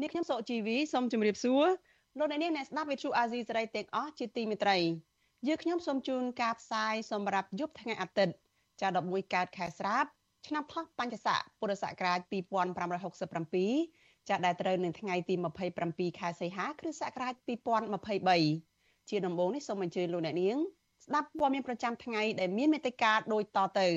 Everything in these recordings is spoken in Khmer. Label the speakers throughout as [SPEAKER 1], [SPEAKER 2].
[SPEAKER 1] នាងខ្ញុំសុជីវីសូមជម្រាបសួរលោកអ្នកនាងអ្នកស្ដាប់វិទ្យុអាស៊ីសេរីទាំងអស់ជាទីមេត្រីយើខ្ញុំសូមជូនការផ្សាយសម្រាប់យប់ថ្ងៃអាទិត្យចា11កើតខែស្រាប ឆ្នាំថោះបញ្ញស័កពុរសករាជ2567ចាដែលត្រូវនៅថ្ងៃទី27ខែសីហាគ្រិស្តសករាជ2023ជាដំបូងនេះសូមអញ្ជើញលោកអ្នកនាងស្ដាប់ព័ត៌មានប្រចាំថ្ងៃដែលមានមេត្តាដូចតទៅ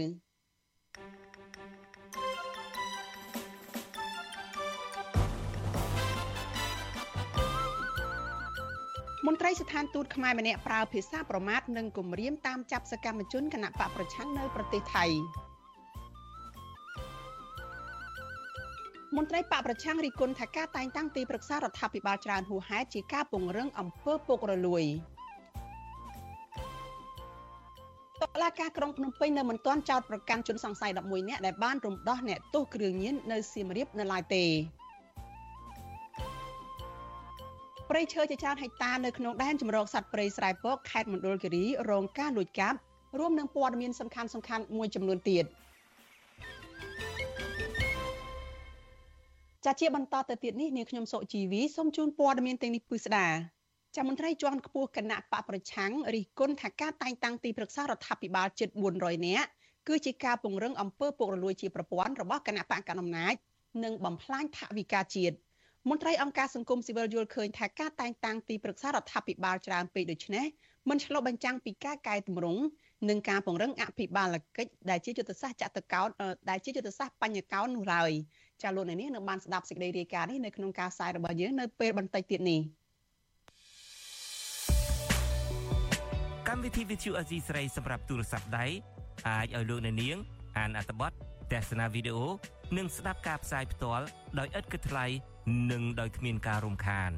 [SPEAKER 1] មន្ត្រីស្ថានទូតខ្មែរម្នាក់ប្រើភាសាប្រមាថនិងគំរាមតាមចាប់សកម្មជនគណៈបកប្រឆាំងនៅប្រទេសថៃមន្ត្រីបកប្រឆាំងរីគុណថាការតែងតាំងទីប្រឹក្សារដ្ឋាភិបាលច្រើនហួសហេតុជាការពង្រឹងអំពើពុករលួយតឡាការក្រុងភ្នំពេញនៅមិនទាន់ចោទប្រកាន់ជនសង្ស័យ11នាក់ដែលបានរំដោះអ្នកទោសគ្រឿងញៀននៅសៀមរាបនៅឡើយទេ ព្រៃឈើជាច្រើនហិកតានៅក្នុងដែនជម្រកសត្វព្រៃស្រែពកខេត្តមណ្ឌលគិរីរងការលួចកាប់រួមនឹងព័ត៌មានសំខាន់សំខាន់មួយចំនួនទៀតចាជាបន្តទៅទៀតនេះនាងខ្ញុំសុជីវីសូមជូនព័ត៌មានទាំងនេះពិស្ដាចាមន្ត្រីជាន់ខ្ពស់គណៈបកប្រឆាំងរិះគន់ថាការតែងតាំងទីប្រឹក្សារដ្ឋាភិបាលជិត400នាក់គឺជាការពង្រឹងអំពើពុករលួយជាប្រព័ន្ធរបស់គណៈបកកណ្ដាលអំណាចនិងបំផ្លាញថវិកាជាតិ មន្ត្រីអង្គការសង្គមស៊ីវិលយល់ឃើញថាការតែងតាំងទីប្រឹក្សារដ្ឋាភិបាលច្រើនពេកដូច្នេះមិនឆ្លុះបញ្ចាំងពីការកែតម្រង់និងការពង្រឹងអភិបាលកិច្ចដែលជាយុទ្ធសាស្ត្រចតុកោណដែលជាយុទ្ធសាស្ត្របញ្ញកោណនោះឡើយចាលោកអ្នកនាងនៅបានស្ដាប់សេចក្តីរាយការណ៍នេះនៅក្នុងការផ្សាយរបស់យើងនៅពេលបន្តិចទៀតនេះ
[SPEAKER 2] កម្មវិធី Vithu Azizi ស្រីសម្រាប់ទូរស័ព្ទដៃអាចឲ្យលោកអ្នកនាង អានអត្ថបទទស្សនាវីដេអូនិងស្ដាប់ការផ្សាយផ្ទាល់ដោយឥតគិតថ្លៃ និងដោយគ្មានការរំខាន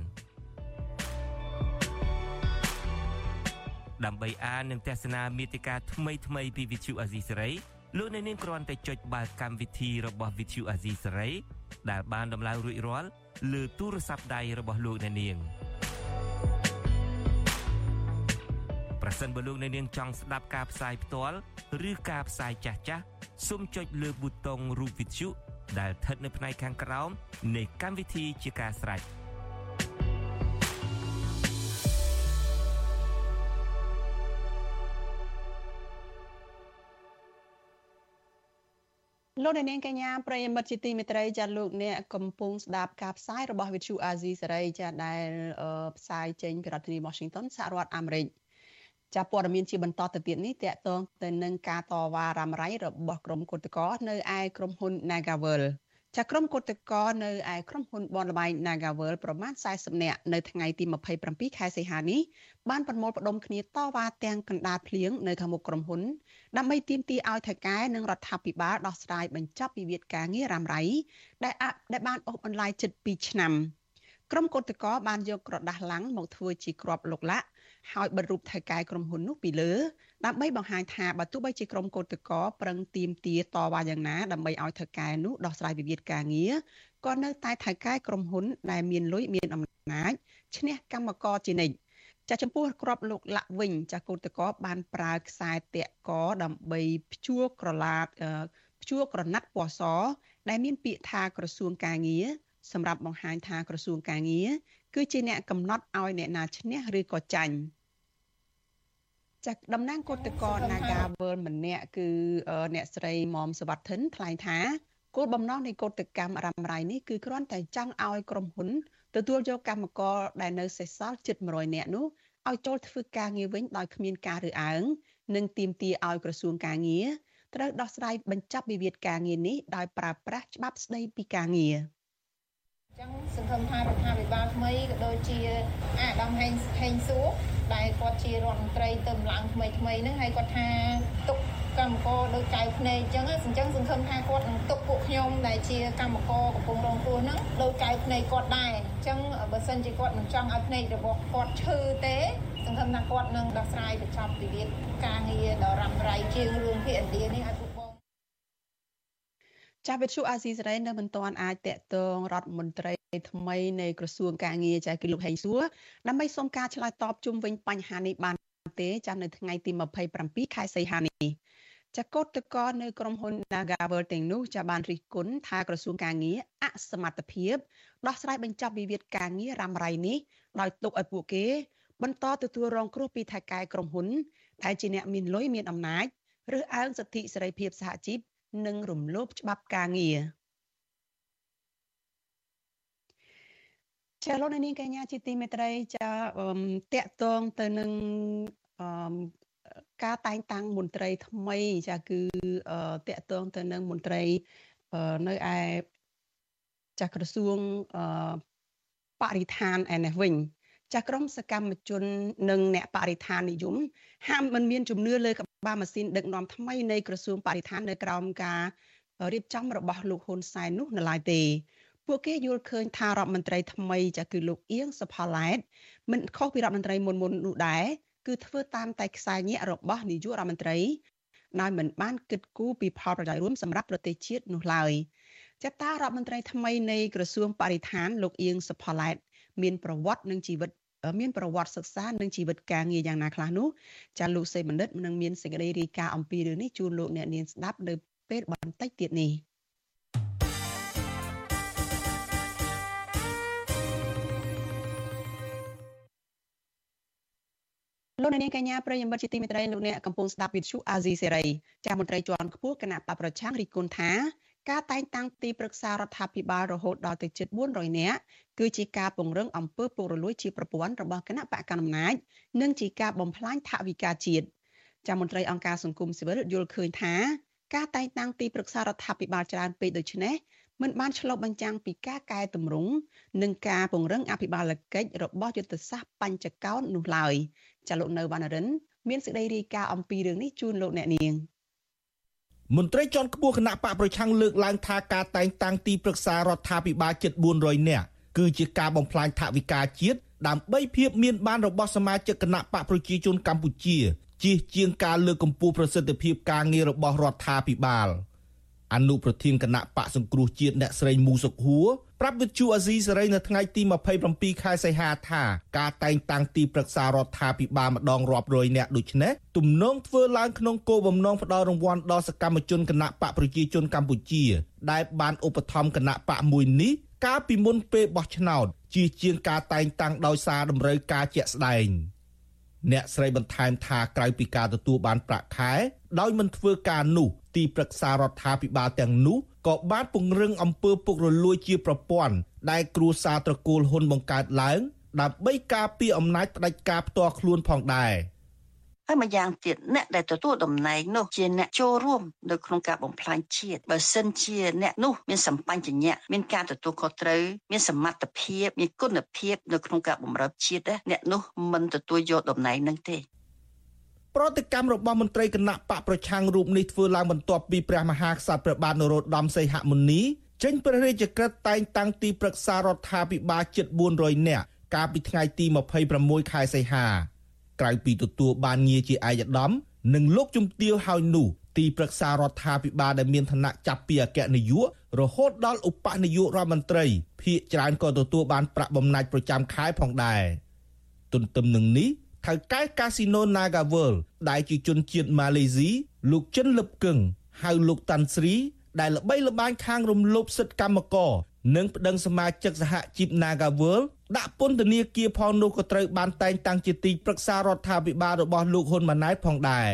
[SPEAKER 2] ដើម្បីអាននិងទស្សនាមេតិការថ្មីថ្មីពី Vithu Azisari លោកអ្នកនាងគ្រាន់តែចុចបាល់កម្មវិធីរបស់ Vithu Azisari ដែលបានដំឡើងរួចរាល់លើទូរស័ព្ទដៃរបស់លោកអ្នកនាងប្រសិនបើលោកអ្នកនាងចង់ស្ដាប់ការផ្សាយផ្ទាល់ឬការផ្សាយចាស់ចាស់សូមចុចលើប៊ូតុងរូប Vithu ដែលស្ថិតនៅផ្នែកខាងក្រោមនៃកម្មវិធីជាការស្រេច
[SPEAKER 1] លោកអ្នកនាងកញ្ញាប្រិយមិត្តជាទីមេត្រីចាលោកអ្នកកំពុងស្ដាប់ការផ្សាយរបស់ Vithu Azizi សេរីចាដែលផ្សាយចេញពីរដ្ឋធានី Washington សហរដ្ឋអាមេរិក ចាព័ត៌មានជាបន្តទៅទៀតនេះតកតងទៅនឹងការតវ៉ារ៉ាំរ៉ៃរបស់ក្រុមគឧតកោនៅឯក្រុមហ៊ុន Nagavel ចាក្រុមគឧតកោនៅឯក្រុមហ៊ុនបនលបៃ Nagavel ប្រមាណ40នាក់នៅថ្ងៃទី27ខែសីហានេះបានប្រមូលផ្ដុំគ្នាតវ៉ាទាំងកណ្ដាលភ្លៀងនៅខាងមុខក្រុមហ៊ុនដើម្បីទាមទារឲ្យថៅកែនិងរដ្ឋាភិបាលដោះស្រាយបញ្ចប់វិវាទការងាររ៉ាំរ៉ៃដែលដែលបានអូសបន្លាយជិត2ឆ្នាំក្រុមកោតក្របានយកក្រដាស់ឡាំងមកធ្វើជាក្របលុកឡាក់ ហើយបិទរូបថៅកែក្រុមហ៊ុននោះពីលើដើម្បីបង្ហាញថាបើទោះបីជាក្រុមកោតក្រប្រឹងទៀមទាតវ៉ាយ៉ាងណាដើម្បីឲ្យថៅកែនោះដោះស្រាយវិវាទការងារក៏នៅតែថៅកែក្រុមហ៊ុនដែលមានលុយមានអំណាចឈ្នះកម្មករជានិច្ចចាចំពោះក្របលោកលាក់វិញចាកោតកោបានប្រើខ្សែតាក់កដើម្បីព្យួរក្រឡាព្យួរក្រណាត់ពណ៌សដែលមានពាក្យថាក្រសួងកាងារសម្រាប់បង្ហាញថាក្រសួងកាងារ គឺជាអ្នកកំណត់ឲ្យអ្នកណាឈ្នះឬក៏ចាញ់ចាក់តំណាងគឧតកោ Naga World ម្នាក់គឺអ្នកស្រីមុំសវត្ថិនថ្លែងថាគោលបំណងនៃកោតកម្មរ៉ាំរ៉ៃនេះគឺគ្រាន់តែចង់ឲ្យក្រុមហ៊ុនទទួលយកកម្មករដែលនៅសេសសល់ជិត100នាក់នោះឲ្យចូលធ្វើការងារវិញដោយគ្មានការរើសអើងនិងទាមទារឲ្យក្រសួងការងារត្រូវដោះស្រាយបញ្ចប់វិវាទការងារនេះដោយប្រើប្រាស់ច្បាប់ស្តីពីការងារ
[SPEAKER 3] ចឹងសង្ឃឹមថារដ្ឋាភិបាលថ្មីក៏ដូចជាអាដាមហេងហេងសួរដែលគាត់ជារដ្ឋមន្ត្រីទៅឡើងថ្មីថ្មីហ្នឹងហើយគាត់ថាទុកកម្មករដូចចៅភ្នែកអញ្ចឹងអញ្ចឹងសង្ឃឹមថាគាត់នឹងទុកពួកខ្ញុំដែលជាកម្មករកំពុងរងគ្រោះហ្នឹងដូចចៅភ្នែកគាត់ដែរអញ្ចឹងចឹងបើសិនជាគាត់មិនចង់ឲ្យភ្នែករបស់គាត់ឈឺទេសង្ឃឹមថាគាត់នឹងដោះស្រាយបញ្ចប់វិវាទការងារដ៏រ៉ាំរ៉ៃជាងរឿងភាគឥណ្ឌានេះឲ្យពួកបង
[SPEAKER 1] ចាស់វិទ្យុអាស៊ីសេរីនៅមិនទាន់អាចតាក់ទងរដ្ឋមន្ត្រីថ្មីនៃក្រសួងការងារចាស់គឺលោកហេងសួរដើម្បីសុំការឆ្លើយតបជុំវិញបញ្ហានេះបានទេចាស់នៅថ្ងៃទី27ខែសីហានេះចកោតកនៅក្រុមហ៊ុន Nagavel ទាំងនោះចាបានរិះគន់ថាក្រសួងការងារអសមត្ថភាពដោះស្រាយបញ្ចប់វិវាទការងាររ៉ាំរ៉ៃនេះដោយទុកឲ្យពួកគេ បន្តទទួលរងគ្រោះពីថៃកែក្រុមហ៊ុនដែលជាអ្នកមានលុយមានអំណាចឬអើងសិទ្ធិសេរីភាពសហជីព និងរំលោភច្បាប់ការងារចាលោកនាងកញ្ញាជាទីមេត្រីចាតកតងទៅនឹងការតែងតាំងមន្ត្រីថ្មីចាគឺតកតងទៅនឹងមន្ត្រីនៅឯចាក្រសួងបរិស្ថានឯនេះវិញ ចាស់ក្រុមសកម្មជននិងអ្នកបរិស្ថាននិយមហាមមិនមានជំនឿលើក្បាលម៉ាស៊ីនដឹកនាំថ្មីនៃក្រសួងបរិស្ថាននៅក្រោមការរៀបចំរបស់លោកហ៊ុនសែននោះនៅឡើយទេពួកគេយល់ឃើញថារដ្ឋមន្ត្រីថ្មីចាគឺលោកអៀងសុផាឡែតមិនខុសពីរដ្ឋមន្ត្រីមុនមុននោះដែរគឺធ្វើតាមតែខ្សែញាក់របស់នាយករដ្ឋមន្ត្រីដោយមិនបានគិតគូរពីផលប្រយោជន៍រួមសម្រាប់ប្រទេសជាតិនោះឡើយចតារដ្ឋមន្ត្រីថ្មីនៃក្រសួងបរិស្ថានលោកអៀងសុផាឡែតមានប្រវត្តិនិងជីវិត មានប្រវត្តិសិក្សានិងជីវិតការងារយ៉ាងណាខ្លះនោះចាលោកសេបណ្ឌិតនឹងមានសេចក្តីរាយការណ៍អំពីរឿងនេះជូនលោកអ្នកនាងស្ដាប់នៅពេលបន្តិចទៀតនេះលោកនាងកញ្ញាប្រិយមិត្តជាទីមេត្រីលោកអ្នកកំពុងស្ដាប់វិទ្យុអាស៊ីសេរីចាមន្ត្រីជាន់ខ្ពស់គណៈបកប្រឆាំងរីគុណថា ការតែងតាំងទីប្រឹក្សារដ្ឋាភិបាលរហូតដល់ទៅជិត400នាក់គឺជាការពង្រឹងអំពើពុករលួយជាប្រព័ន្ធរបស់គណៈបកកណ្ដាលអំណាចនិងជាការបំផ្លាញថវិកាជាតិចាមន្ត្រីអង្គការសង្គមស៊ីវិលយល់ឃើញថាការតែងតាំងទីប្រឹក្សារដ្ឋាភិបាលច្រើនពេកដូច្នេះមិនបានឆ្លុះបញ្ចាំងពីការកែតម្រង់និងការពង្រឹងអភិបាលកិច្ចរបស់យុទ្ធសាស្ត្របញ្ចកោណនោះឡើយចាលោកនៅវណ្ណរិន មានសេចក្តីរាយការណ៍អំពីរឿងនេះជូនលោកអ្នកនាង
[SPEAKER 4] មន្ត្រីជាន់ខ្ពស់គណៈបកប្រឆាំងលើកឡើងថាការតែងតាំងទីប្រឹក្សារដ្ឋាភិបាលជិត400នាក់គឺជាការបំផ្លាញថវិកាជាតិដើម្បីភាពមានបានរបស់សមាជិកគណៈបកប្រជាជនកម្ពុជាជៀសជាងការលើកកម្ពស់ប្រសិទ្ធភាពការងាររបស់រដ្ឋាភិបាលអនុប្រធានគណៈបកសង្គ្រោះជាតិអ្នកស្រីមូសុកហួរ ប្រាប់វិទ្យុអាស៊ីសេរីនៅថ្ងៃទី27ខែសីហាថាការតែងតាំងទីប្រឹក្សារដ្ឋាភិបាលម្ដងរាប់រយនាក់ដូចនេះទំនងធ្វើឡើងក្នុងគោលបំណងផ្ដល់រង្វាន់ដល់សកម្មជនគណៈបកប្រជាជនកម្ពុជា ដែលបានឧបត្ថម្ភគណៈបកមួយនេះកាលពីមុនពេលបោះឆ្នោតជាជាងការតែងតាំងដោយសារតម្រូវការជាក់ស្ដែងអ្នកស្រីបន្ថែមថាក្រៅពីការទទួលបានប្រាក់ខែដោយមិនធ្វើការនោះ ទីប្រឹក្សារដ្ឋាភិបាលទាំងនោះក៏បានពង្រឹងអំពើពុករលួយជាប្រព័ន្ធដែលគ្រួសារត្រកូលហ៊ុនបង្កើតឡើងដើម្បីការពារអំណាចផ្ដាច់ការផ្ទាល់ខ្លួនផងដែរ។
[SPEAKER 5] ហើយម្យ៉ាងទៀតអ្នកដែលទទួលតំណែងនោះជាអ្នកចូលរួមនៅក្នុងការបំផ្លាញជាតិបើសិនជាអ្នកនោះមានសម្បញ្ញៈមានការទទួលខុសត្រូវមានសមត្ថភាពមានគុណភាពនៅក្នុងការបម្រើជាតិអ្នកនោះមិនទទួលយកតំណែងនឹងទេ
[SPEAKER 4] ប្រតិកម្មរបស់មន្ត្រីគណៈបកប្រឆាំងរូបនេះធ្វើឡើងបន្ទាប់ពីព្រះមហាក្សត្រព្រះបាទនរោត្តមសីហមុនីចេញព្រះរាជក្រឹត្យតែងតាំងទីប្រឹក្សារដ្ឋាភិបាលជិត400នាក់កាលពីថ្ងៃទី26ខែសីហាក្រៅពីទទួលបានងារជាឯកឧត្តមនិងលោកជំទាវហើយនោះទីប្រឹក្សារដ្ឋាភិបាលដែលមានឋានៈចាប់ពីអគ្គនាយករហូតដល់ឧបនាយករដ្ឋមន្ត្រីភាគច្រើនក៏ទទួលបានប្រាក់បំណាច់ប្រចាំខែផងដែរទន្ទឹមនឹងនេះ ថៅកែកាស៊ីណូ Naga World ដែលជាជនជាតិម៉ាឡេស៊ីលោកចិនលឹបកឹងហៅលោកតាន់ស្រី ដែលល្បីល្បាញខាងរំលោភសិទ្ធិកម្មករនិងប្តឹងសមាជិកសហជីព Naga World ដាក់ពន្ធនាគារផងនោះក៏ត្រូវបានតែងតាំងជាទីប្រឹក្សារដ្ឋាភិបាលរបស់លោកហ៊ុនម៉ាណែតផងដែរ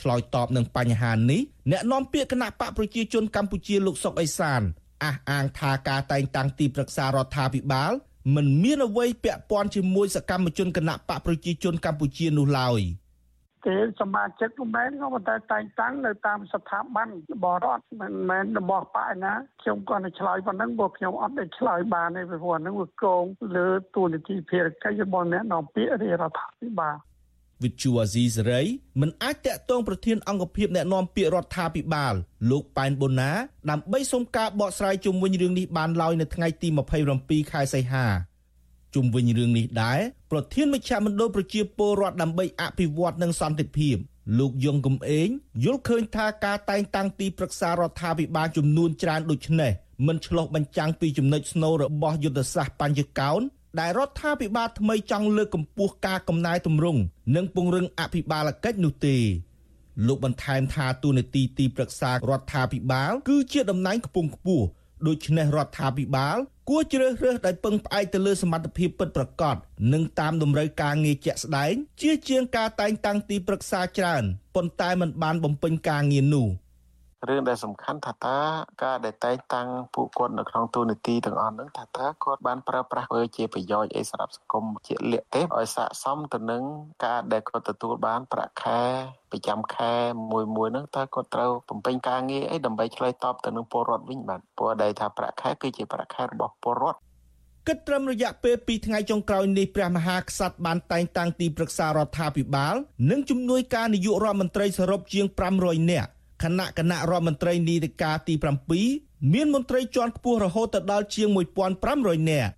[SPEAKER 4] ឆ្លើយតបនឹងបញ្ហានេះអ្នកនាំពាក្យគណៈបកប្រជាជនកម្ពុជាលោកសុកអេសានអះអាងថាការតែងតាំងទីប្រឹក្សារដ្ឋាភិបាល មិនមានអ្វីពាក់ព័ន្ធជាមួយសកម្មជនគណៈបកប្រជាជនកម្ពុជានោះឡើយ។
[SPEAKER 6] គេសមាជិកមិនមែនក៏ប៉ុន្តែតែងតាំងនៅតាមស្ថាប័នរបស់រដ្ឋមិនមែនរបស់បកណាខ្ញុំគាត់ទៅឆ្លើយប៉ុណ្ណឹងព្រោះខ្ញុំអត់ได้ឆ្លើយបានទេព្រោះហ្នឹងវាកងលើទូនីតិភារកិច្ចរបស់អ្នកនាំពាក្យរាជរដ្ឋាភិបាល
[SPEAKER 4] វិទ្យុអាស៊ីសេរីមិនអាចតាក់ទងប្រធានអង្គភិបអ្នកណែនាំពាក្យរដ្ឋាភិបាល លោកប៉ែនបូណា ដើម្បីសុំការបកស្រាយជុំវិញរឿងនេះបានឡើយនៅថ្ងៃទី27ខែសីហាជុំវិញរឿងនេះដែរប្រធានមជ្ឈមណ្ឌលប្រជាពលរដ្ឋដើម្បីអភិវឌ្ឍនិងសន្តិភាពលោកយងកំឯងយល់ឃើញថាការតែងតាំងទីប្រឹក្សារដ្ឋាភិបាលចំនួនច្រើនដូចនេះមិនឆ្លុះបញ្ចាំងពីចំណុចស្នូលរបស់យុទ្ធសាស្ត្របញ្ញកោន ដែលរដ្ឋាភិបាលថ្មីចង់លើកកម្ពស់ការកំណែទម្រង់និងពង្រឹងអភិបាលកិច្ចនោះទេលោកបន្ថែមថាទូនាទីទីប្រឹក្សារដ្ឋាភិបាល គឺជាតំណែងខ្ពង់ខ្ពស់ដូច្នេះរដ្ឋាភិបាល គួរជ្រើសរើសដោយពឹងផ្អែកទៅលើសមត្ថភាពពិតប្រាកដនិងតាមតម្រូវការងារជាក់ស្ដែងជាជាងការតែងតាំងទីប្រឹក្សាច្រើនប៉ុន្តែមិនបានបំពេញការងារនោះ
[SPEAKER 7] រឿងដែលសំខាន់ថាតើការដែលតែងតាំងពួកគាត់នៅក្នុងទូនីតិទាំងអស់ហ្នឹងថាតើគាត់បានប្រើប្រាស់ធ្វើជាប្រយោជន៍អីសម្រាប់សង្គមជាលក្ខទេឲ្យស័ក្តិសមទៅនឹងការដែលគាត់ទទួលបានប្រាក់ខែប្រចាំខែមួយមួយហ្នឹងតើគាត់ត្រូវបំពេញការងារអីដើម្បីឆ្លើយតបទៅនឹងពលរដ្ឋវិញបាទព្រោះដែលថាប្រាក់ខែគឺជាប្រាក់ខែរបស់ពលរដ្ឋ
[SPEAKER 4] គិតត្រឹមរយៈពេល2ថ្ងៃចុងក្រោយនេះព្រះមហាក្សត្របានតែងតាំងទីប្រឹក្សារដ្ឋាភិបាល និងជំនួយការនាយករដ្ឋមន្ត្រីសរុបជាង500នាក់ គណៈគណៈរដ្ឋមន្ត្រីនីតិកាលទី7មានមន្ត្រីជាន់ខ្ពស់រហូតទៅដល់ជាង1500នាក់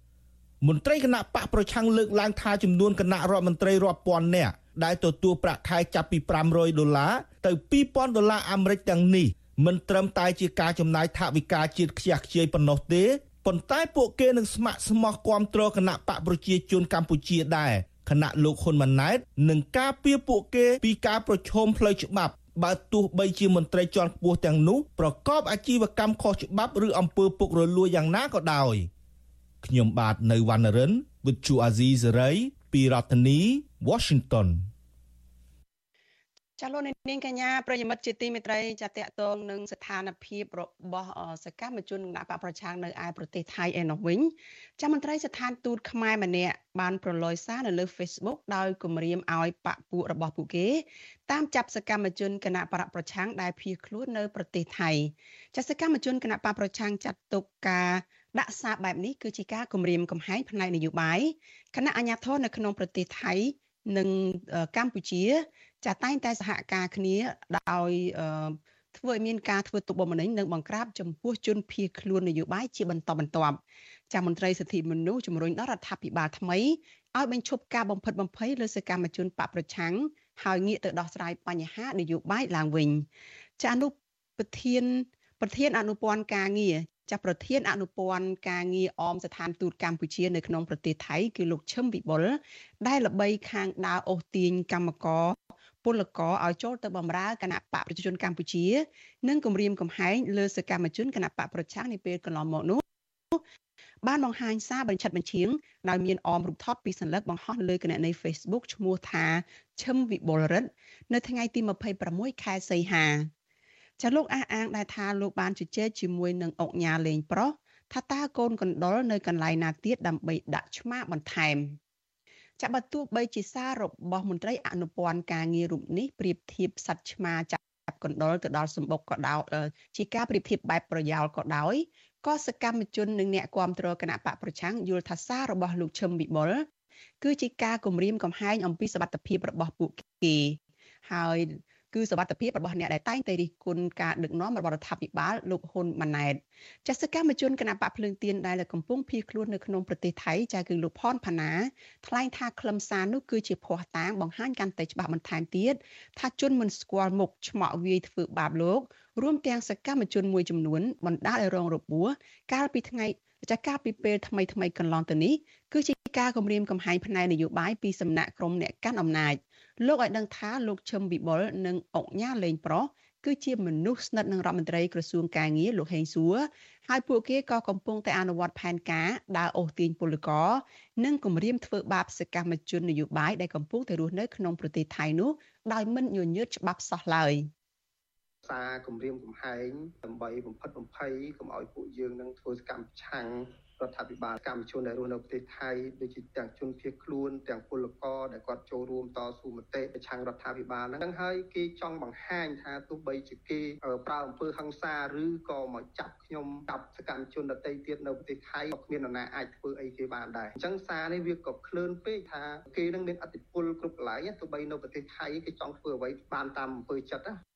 [SPEAKER 4] មន្ត្រីគណៈបកប្រឆាំងលើកឡើងថាចំនួនគណៈរដ្ឋមន្ត្រីរាប់ពាន់នាក់ដែលទទួលប្រាក់ខែចាប់ពី500ដុល្លារទៅ2000ដុល្លារអាមេរិកទាំងនេះមិនត្រឹមតែជាការចំណាយថវិកាជាតិខ្ជះខ្ជាយប៉ុណ្ណោះទេប៉ុន្តែពួកគេនឹងស្ម័គ្រស្មោះគាំទ្រគណៈបកប្រជាជនកម្ពុជាដែរគណៈលោកហ៊ុនម៉ាណែតនឹងការពារពួកគេពីការប្រឈមផ្លូវច្បាប់ បើទោះបីជាមន្ត្រីជាន់ខ្ពស់ទាំងនោះប្រកបអាជីវកម្មខុសច្បាប់ឬអំពើពុករលួយយ៉ាងណាក៏ដោយខ្ញុំបាទនៅវណ្ណរិន With Chu Azizi Saray ពីរដ្ឋធានី Washington
[SPEAKER 1] ចាលោកនាងកញ្ញាប្រិយមិត្តជាទីមេត្រីចាតកតងនឹងស្ថានភាពរបស់សកម្មជនគណបកប្រឆាំងនៅឯប្រទេសថៃឯនោះវិញចាមន្ត្រីស្ថានទូតខ្មែរម្នាក់បានប្រឡយសារនៅលើ Facebook ដោយគម្រាមឲ្យបកពួករបស់ពួកគេ តាមចាប់សកម្មជនគណបកប្រឆាំងដែលភៀសខ្លួននៅប្រទេសថៃចាសកម្មជនគណបកប្រឆាំងចាត់ទុកការដាក់សារបែបនេះគឺជាការគម្រាមកំហែងផ្នែកនយោបាយគណៈអាជ្ញាធរនៅក្នុងប្រទេសថៃនិងកម្ពុជា ចាតែងតែសហការគ្នាដោយធ្វើឲ្យមានការធ្វើទុកបុកម្នេញនិងបង្ក្រាបចំពោះជនភៀសខ្លួននយោបាយជាបន្តបន្ទាប់ចាមន្ត្រីសិទ្ធិមនុស្សជំរុញដល់រដ្ឋាភិបាលថ្មីឲ្យបញ្ឈប់ការបំផិតបំភ័យលើសកម្មជនបកប្រឆាំងហើយងាកទៅដោះស្រាយបញ្ហានយោបាយឡើងវិញចាអនុប្រធានប្រធានអនុព័ន្ធការងារចាប់ប្រធានអនុព័ន្ធការងារអមស្ថានទូតកម្ពុជានៅក្នុងប្រទេសថៃគឺលោកឈឹមវិបុលដែលល្បីខាងដើរអូសទាញកម្មករ ពលករឲ្យចូលទៅបម្រើគណៈបកប្រជាជនកម្ពុជា និងគម្រាមកំហែងលើសកម្មជនគណៈបកប្រឆាំងនាពេលកន្លងមកនោះបានបង្ហាញសារបញ្ឆិតបញ្ឈៀងដោយមានអមរូបថតពីសัญลักษณ์បង្ហោះលើគណនី Facebook ឈ្មោះថាឈឹមវិបុលរិទ្ធនៅថ្ងៃទី26ខែសីហាចាលោកអះអាងដែរថាលោកបានជជែកជាមួយនឹងអុកញ៉ាលេងប្រុសថាតើកូនកណ្ដុរនៅកន្លែងណាទៀតដើម្បីដាក់ឆ្មាបន្ថែម ចាបើទោះបីជាសាររបស់មន្ត្រីអនុព័ន្ធការងាររូបនេះប្រៀបធៀបសัตว์ឆ្មាចាប់កណ្ដុរទៅដល់សម្បុកក៏ដោយជាការប្រៀបធៀបបែបប្រយោលក៏ដោយក៏សកម្មជននិងអ្នកគាំទ្រគណៈបកប្រឆាំងយល់ថាសាររបស់លោកឈឹមវិបុលគឺជាការគម្រាមកំហែងអំពីសមត្ថភាពរបស់ពួកគេហើយ គឺសវត្ថភាពរបស់អ្នកដែលតែងតែរិះគន់ការដឹកនាំរបស់រដ្ឋាភិបាលលោកហ៊ុនម៉ាណែតចាសកម្មជនគណៈបកភ្លើងទៀនដែលកំពុងភៀសខ្លួននៅក្នុងប្រទេសថៃចាគឺលោកផនផាណាថ្លែងថាខ្លឹមសារនោះគឺជាភ័ស្តុតាងបង្ហាញកាន់តែច្បាស់បន្ថែមទៀតថាជនមិនស្គាល់មុខឆ្មក់វាយធ្វើបាបលោករួមទាំងសកម្មជនមួយចំនួនបណ្ដាលឲ្យរងរបួសកាលពីថ្ងៃចាកាលពីពេលថ្មីថ្មីកន្លងទៅនេះគឺជាការគម្រាមកំហែងផ្នែកនយោបាយពីសំណាក់ក្រុមអ្នកកាន់អំណាច លោកឲ្យដឹងថាលោកឈឹមវិបុលនិងអុកញ៉ាលេងប្រុសគឺជាមនុស្សស្និទ្ធនឹងរដ្ឋមន្ត្រីក្រសួងកាងារលោកហេងសួរហើយពួកគេក៏កំពុងតែអនុវត្តផែនការដើរអូសទាញពលករនិងគម្រាមធ្វើបាបសកម្មជននយោបាយដែលកំពុងតែរស់នៅក្នុងប្រទេសថៃនោះដោយមិនញញើតច្បាប់សោះឡើយ
[SPEAKER 8] សារគម្រាមកំហែងដើម្បីបំផិតបំភ័យកុំឲ្យពួកយើងនឹងធ្វើសកម្មឆាំង រដ្ឋាភិបាលកម្មជនដែលរស់នៅប្រទេសថៃដូចជាទាំងជនភៀសខ្លួនទាំងពលករដែលគាត់ចូលរួមតស៊ូមតិប្រឆាំងរដ្ឋាភិបាលហ្នឹងហើយគេចង់បង្ហាញថាទោះបីជាគេប្រើអំពើហិង្សាឬក៏មកចាប់ខ្ញុំចាប់សកម្មជនដទៃទៀតនៅប្រទេសថៃក៏គ្មាននរណាអាចធ្វើអីគេបានដែរអញ្ចឹងសារនេះវាក៏ក្លឿនពេកថាគេនឹងមានអធិបុលគ្រប់កន្លែងទោះបីនៅប្រទេសថៃគេចង់ធ្វើអ្វីបានតាមអំពើចិត្តណា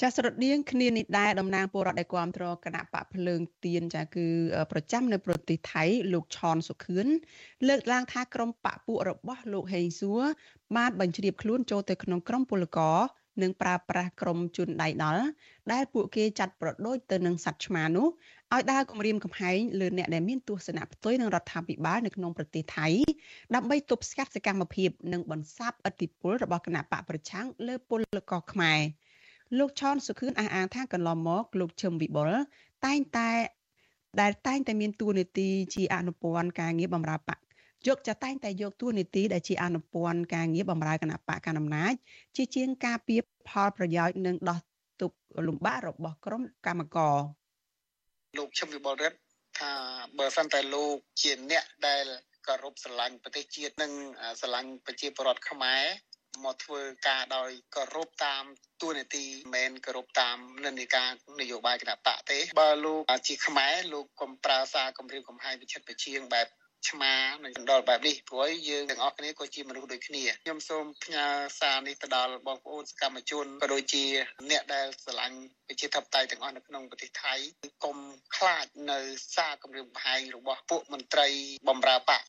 [SPEAKER 1] ចាស្រដៀងគ្នានេះដែរតំណាងពលរដ្ឋដែលគ្រប់គ្រងគណៈបកភ្លើងទៀនចាគឺប្រចាំនៅប្រទេសថៃលោកឆនសុខឿនលើកឡើងថាក្រុមបកពួករបស់លោកហេងសួរបានបញ្ជ្រាបខ្លួនចូលទៅក្នុងក្រុមពលករនិងប្រើប្រាស់ក្រុមជនដៃដល់ដែលពួកគេចាត់ប្រដូចទៅនឹងសត្វឆ្មានោះឲ្យដើរគម្រាមកំហែងលើអ្នកដែលមានទស្សនៈផ្ទុយនឹងរដ្ឋាភិបាលនៅក្នុងប្រទេសថៃដើម្បីទប់ស្កាត់សកម្មភាពនិងបន្សាបឥទ្ធិពលរបស់គណៈបកប្រឆាំងលើពលករខ្មែរ លោកឆនសុខឿនអះអាងថាកន្លងមកលោកឈឹមវិបុលតែងតែដែលតែងតែមានតួនាទីជាអនុព័ន្ធការងារបម្រើបកយកចាតែងតែយកតួនាទីដែលជាអនុព័ន្ធការងារបម្រើគណៈបកកណ្ដាលអំណាចជាជាងការពៀផលប្រយោជន៍និងដោះទុកលំបាករបស់ក្រុមកម្មករ
[SPEAKER 9] លោកឈឹមវិបុលរិទ្ធថាបើសិនតែលោកជាអ្នកដែលគោរពស្រឡាញ់ប្រទេសជាតិនិងស្រឡាញ់ប្រជាពលរដ្ឋខ្មែរ មកធ្វើការដោយគោរពតាមទួនាទីមិនគោរពតាមនិន្នាការនយោបាយគណៈបកទេបើលោកជាខ្មែរលោកកុំប្រើសារគម្រាមកំហែងវិចិត្រប្រជៀងបែបឆ្មានឹងដល់បែបនេះព្រោះយើងទាំងអស់គ្នាក៏ជាមនុស្សដូចគ្នាខ្ញុំសូមផ្ញើសារនេះទៅដល់បងប្អូនសកម្មជនក៏ដូចជាអ្នកដែលស្រឡាញ់ប្រជាធិបតេយ្យទាំងអស់នៅក្នុងប្រទេសថៃកុំខ្លាចនៅសារគម្រាមកំហែងរបស់ពួកមន្ត្រីបម្រើបក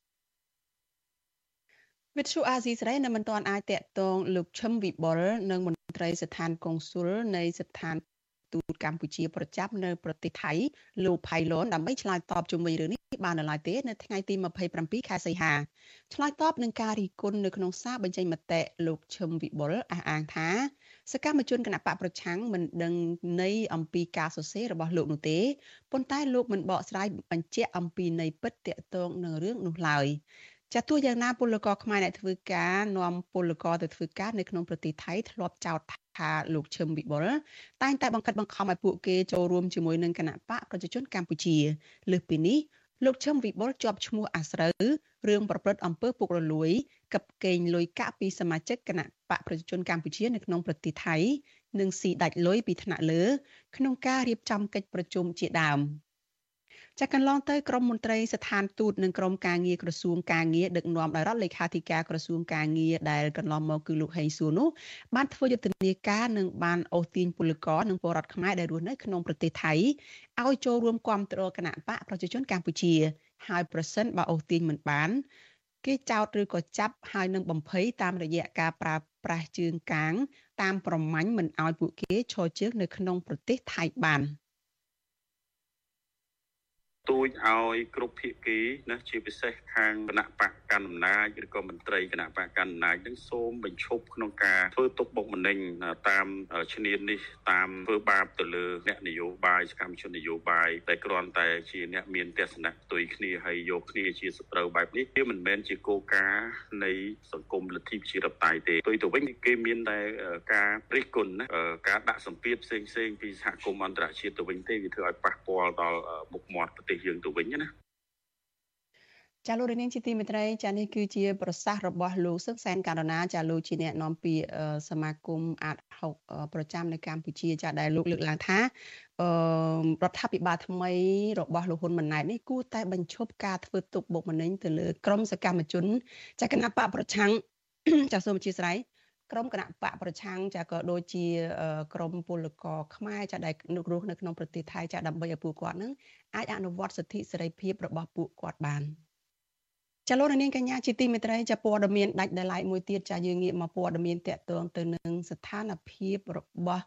[SPEAKER 1] វិទ្យុអាស៊ីសេរីនៅមិនទាន់អាចតាក់ទងលោកឈឹមវិបុលនិងមន្ត្រីស្ថានកុងស៊ុលនៃស្ថានទូតកម្ពុជាប្រចាំនៅប្រទេសថៃលោកផៃឡនដើម្បីឆ្លើយតបជុំវិញរឿងនេះបាននៅឡើយទេនៅថ្ងៃទី27ខែសីហាឆ្លើយតបនឹងការរីគុណនៅក្នុងសារបញ្ចេញមតិលោកឈឹមវិបុលអះអាងថាសកម្មជនគណបកប្រឆាំងមិនដឹងនៃអំពីការសរសេររបស់លោកនោះទេប៉ុន្តែលោកមិនបកស្រាយបញ្ជាក់អំពីនៃពិតតាក់ទងនឹងរឿងនោះឡើយ ចាទោះយ៉ាងណាពលករខ្មែរអ្នកធ្វើការនាំពលករទៅធ្វើការនៅក្នុងប្រទេសថៃធ្លាប់ចោទថាលោកឈឹមវិបុលតែងតែបង្ខិតបង្ខំឲ្យពួកគេចូលរួមជាមួយនឹងគណៈបកប្រជាជនកម្ពុជាលើសពីនេះលោកឈឹមវិបុលជាប់ឈ្មោះអាស្រូវរឿងប្រព្រឹត្តអំពើពុករលួយកັບកេងលុយកាក់ពីសមាជិកគណៈបកប្រជាជនកម្ពុជានៅក្នុងប្រទេសថៃនិងស៊ីដាច់លុយពីថ្នាក់លើ ក្នុងការរៀបចំកិច្ចប្រជុំជាដើម។ ចាកន្លងទៅក្រមមន្ត្រីស្ថានទូតនិងក្រមការងារក្រសួងការងារដឹកនាំដោយរដ្ឋលេខាធិការក្រសួងការងារដែលកន្លងមកគឺលោកហេងសួរនោះបានធ្វើយុទ្ធនាការនិងបានអូសទាញពលករនិងពលរដ្ឋខ្មែរដែលរស់នៅក្នុងប្រទេសថៃឲ្យចូលរួមគ្រប់គ្រងគណៈបកប្រជាជនកម្ពុជាហើយប្រសិនបើអូសទាញមិនបានគេចោទឬក៏ចាប់ហើយនឹងបំភ័យតាមរយៈការប្រើប្រាស់ជើងកាងតាមប្រម៉ាញ់មិនឲ្យពួកគេឈរជើងនៅក្នុងប្រទេសថៃបាន។
[SPEAKER 10] ទួចឲ្យគ្រប់ភាគីណាជាពិសេសខាងគណៈបកកណ្ដាលអំណាចឬក៏មន្ត្រីគណៈបកកណ្ដាលអំណាចនឹងសូមបញ្ឈប់ក្នុងការធ្វើទុកបុកម្នេញតាមឈ្នាននេះតាមធ្វើបាបទៅលើអ្នកនយោបាយសកម្មជននយោបាយតែគ្រាន់តែជាអ្នកមានទស្សនៈផ្ទុយគ្នាហើយយកគ្នាជាសត្រូវបែបនេះវាមិនមែនជាគោលការណ៍នៃសង្គមលទ្ធិប្រជាធិបតេយ្យទេផ្ទុយទៅវិញគេមានតែការរិះគន់ណាការដាក់សម្ពាធផ្សេងផ្សេងពីសហគមន៍អន្តរជាតិទៅវិញទេវាធ្វើឲ្យប៉ះពាល់ដល់មុខមាត់ប្រទេសយើងទៅវិញណា
[SPEAKER 1] ចាលោកនាងជាទីមេត្រីចានេះគឺជាប្រសាសន៍របស់លោកសឹកសែនករណាចាលោកជាអ្នកនាំពាក្យសមាគមអាត6ប្រចាំនៅកម្ពុជាចាដែលលោកលើកឡើងថាអឺរដ្ឋាភិបាលថ្មីរបស់លោកហ៊ុនម៉ាណែតនេះគួរតែបញ្ឈប់ការធ្វើទុកបុកម្នេញទៅលើក្រមសកម្មជនចាគណៈបកប្រឆាំងចាសូមអធិស្ឋាន ក្រុមគណៈបកប្រឆាំងចាក៏ដូចជាក្រុមពលករខ្មែរចាដែលនឹករស់នៅក្នុងប្រទេសថៃចាដើម្បីឲ្យពួកគាត់នឹងអាចអនុវត្តសិទ្ធិសេរីភាពរបស់ពួកគាត់បានចលនានាងកញ្ញាជាទីមេត្រីចាព័ត៌មានដាច់ដライមួយទៀតចាយើងងាកមកព័ត៌មានតកតងទៅនឹងស្ថានភាពរបស់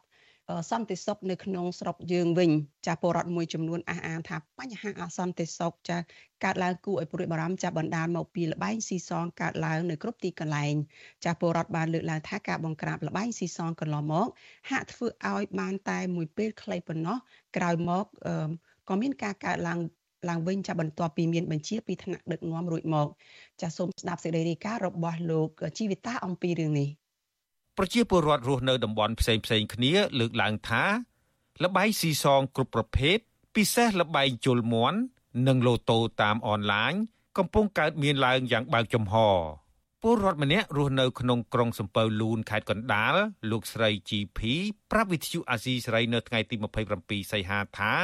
[SPEAKER 1] សន្តិសុខនៅក្នុងស្រុកយើងវិញចាពលរដ្ឋមួយចំនួនអះអាងថាបញ្ហាអសន្តិសុខចាកើតឡើងគួរឲ្យព្រួយបារម្ភចាបណ្ដាលមកពីលបែងស៊ីសងកើតឡើងនៅគ្រប់ទីកន្លែងចាពលរដ្ឋបានលើកឡើងថាការបង្ក្រាបលបែងស៊ីសងកន្លងមក ហាក់ធ្វើឲ្យបានតែមួយពេលខ្លីប៉ុណ្ណោះក្រោយមកក៏មានការកើតឡើងឡើងវិញចាបន្ទាប់ពីមានបញ្ជាពីថ្នាក់ដឹកនាំរួចមកចាសូមស្ដាប់សេចក្តីរាយការណ៍របស់លោកជីវិតាអំពីរឿងនេះ
[SPEAKER 11] ប្រជាពលរដ្ឋរស់នៅតំបន់ផ្សេងផ្សេងគ្នា លើកឡើងថា លបែងស៊ីសងគ្រប់ប្រភេទពិសេសលបែងជលមន់និងលូតូតាមអនឡាញកំពុងកើតមានឡើងយ៉ាងបើកចំហពលរដ្ឋម្នាក់រស់នៅក្នុងក្រុងសំពៅលូនខេត្តកណ្ដាលលោកស្រី GP ប្រាប់វិទ្យុអាស៊ីសេរីនៅថ្ងៃទី27សីហាថា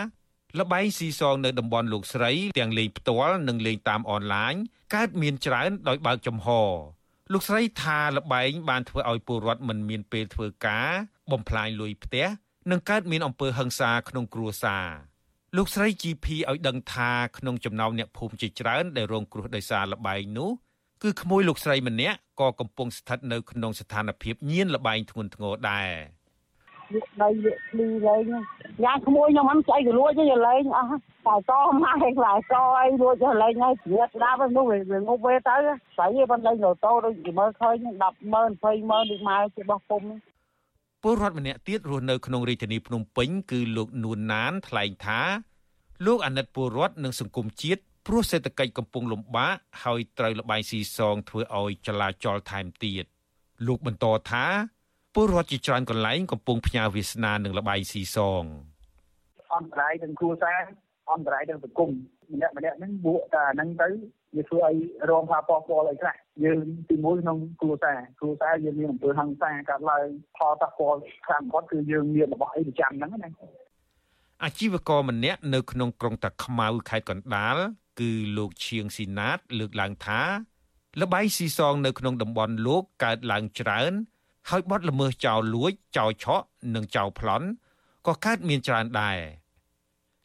[SPEAKER 11] លបែងស៊ីសងនៅតំបន់លោកស្រីទាំងលេងផ្ទាល់និងលេងតាមអនឡាញកើតមានច្រើនដោយបើកចំហ លោកស្រីថាលបែងបានធ្វើឲ្យពលរដ្ឋមិនមានពេលធ្វើការ បំផ្លាញលុយផ្ទះនិងកើតមានអំពើហិង្សាក្នុងគ្រួសារលោកស្រី GP ឲ្យដឹងថាក្នុងចំណោមអ្នកភូមិជាច្រើនដែលរងគ្រោះដោយសារលបែងនោះគឺក្មួយលោកស្រីម្នាក់ក៏កំពុងស្ថិតនៅក្នុងស្ថានភាពញៀនលបែងធ្ងន់ធ្ងរដែរ
[SPEAKER 12] យកដីយកភ្លីលេងយ៉ាងក្មួយខ្ញុំមិនស្អីក៏លួចទេលេងអស់តែកម៉ែខ្លាយកអីលួចទៅលេងហើយជ្រៀតស្ដាប់នោះវាងប់វេទៅស្អីទេបានលេងលូតូដូចមើលឃើញ10ម៉ឺន20ម៉ឺនដូចម៉ែជាបោះពុំ
[SPEAKER 11] ពលរដ្ឋម្នាក់ទៀតរស់នៅក្នុងរាជធានីភ្នំពេញគឺលោកនួនណានថ្លែងថាលោកអាណិតពលរដ្ឋនិងសង្គមជាតិព្រោះសេដ្ឋកិច្ចកំពុងលំបាកហើយត្រូវលបាយស៊ីសងធ្វើឲ្យចលាចលថែមទៀតលោកបន្តថា ពលរដ្ឋជាច្រើនកន្លែងកំពុងផ្ញើវាសនានឹងលបាយស៊ីសង
[SPEAKER 12] អន្តរាយទាំងគ្រួសារអន្តរាយទាំងសង្គមម្នាក់ម្នាក់ហ្នឹងបួកតែហ្នឹងទៅវាធ្វើឲ្យរងផលប៉ះពាល់អីខ្លះយើងទីមួយក្នុងគ្រួសារគ្រួសារយើងមានអំពើហិង្សាកើតឡើងផលប៉ះពាល់ខ្លាំងបំផុតគឺយើងមានរបស់អីប្រចាំហ្នឹងណា
[SPEAKER 11] អាជីវករម្នាក់នៅក្នុងក្រុងតាខ្មៅខេត្តកណ្ដាលគឺលោកឈៀងស៊ីណាតលើកឡើងថាលបាយស៊ីសងនៅក្នុងតំបន់លោកកើតឡើងច្រើន ហើយបទល្មើសចោលលួចចោលឆក់និងចោលប្លន់ក៏កើតមានច្រើនដែរ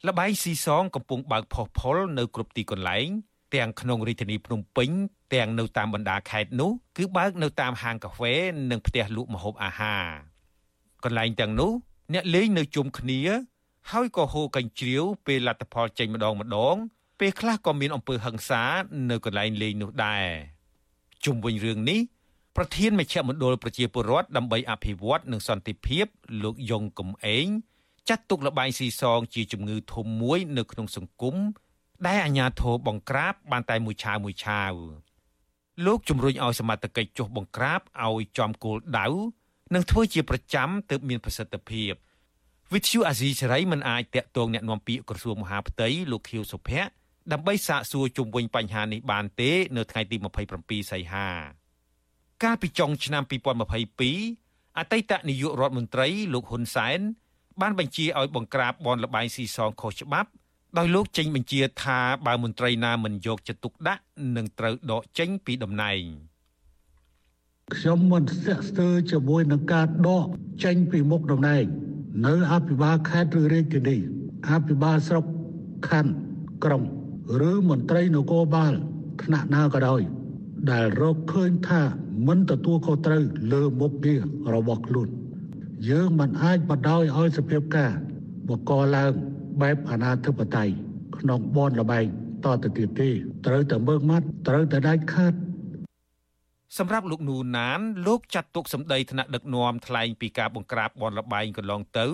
[SPEAKER 11] លបាយស៊ីសងកំពុងបើកផុសផុលនៅគ្រប់ទីកន្លែង ទាំងក្នុងរាជធានីភ្នំពេញ ទាំងនៅតាមបណ្ដាខេត្តនោះគឺបើកនៅតាមហាងកាហ្វេ និងផ្ទះលក់ម្ហូបអាហារកន្លែងទាំងនោះ អ្នកលេងនៅជុំគ្នា ហើយក៏ហូរកញ្ជ្រៀវពេលលទ្ធផលចេញម្ដងម្ដង ពេលខ្លះក៏មានអំពើហិង្សា នៅកន្លែងលេងនោះដែរជុំវិញរឿងនេះ ប្រធានមជ្ឈមណ្ឌលប្រជាពលរដ្ឋដើម្បីអភិវឌ្ឍនិងសន្តិភាព លោកយងកំឯងចាត់ទុកលបាយស៊ីសងជាជំងឺធំមួយ នៅក្នុងសង្គមដែលអាជ្ញាធរបង្ក្រាបបានតែមួយឆាវមួយឆាវលោកជំរុញឲ្យសមត្ថកិច្ចចុះបង្ក្រាបឲ្យចំគោលដៅនិងធ្វើជាប្រចាំទើបមានប្រសិទ្ធភាពវិទ្យុអាស៊ីសេរីមិនអាចតាក់ទងអ្នកនាំពាក្យក្រសួងមហាផ្ទៃលោកខៀវសុភ័ក្រដើម្បីសាកសួរជុំវិញបញ្ហានេះបានទេ នៅថ្ងៃទី27សីហា កាលពីចុងឆ្នាំ2022អតីតនាយករដ្ឋមន្ត្រីលោកហ៊ុនសែនបានបញ្ជាឲ្យបង្ក្រាបបនលបែងស៊ីសងខុសច្បាប់ដោយលោកចេញបញ្ជាថាបើមន្ត្រីណាមិនយកចិត្តទុកដាក់នឹងត្រូវដកចេញពីតំណែង
[SPEAKER 13] ខ្ញុំមិនស្ទាក់ស្ទើរជាមួយនឹងការដកចេញពីមុខតំណែងនៅអភិបាលខេត្តឬរាជធានីអភិបាលស្រុកខណ្ឌក្រុងឬមន្ត្រីនគរបាលថ្នាក់ណាក៏ដោយដែលរកឃើញថា មិនទទួលខុសត្រូវលើមុខងាររបស់ខ្លួនយើងមិនអាចបដ ாய் ឲ្យសភាពការបកឡើងបែបអាណាធិបតេយ្យក្នុងបនលបែងតទៅទៀតទេត្រូវតែមើងម៉ាត់ត្រូវតែដាច់ខាត
[SPEAKER 11] សម្រាប់លោកនូណានលោកចាត់ទុកសម្ដីថ្នាក់ដឹកនាំថ្លែងពីការបង្ក្រាបបនលបែងកន្លងទៅ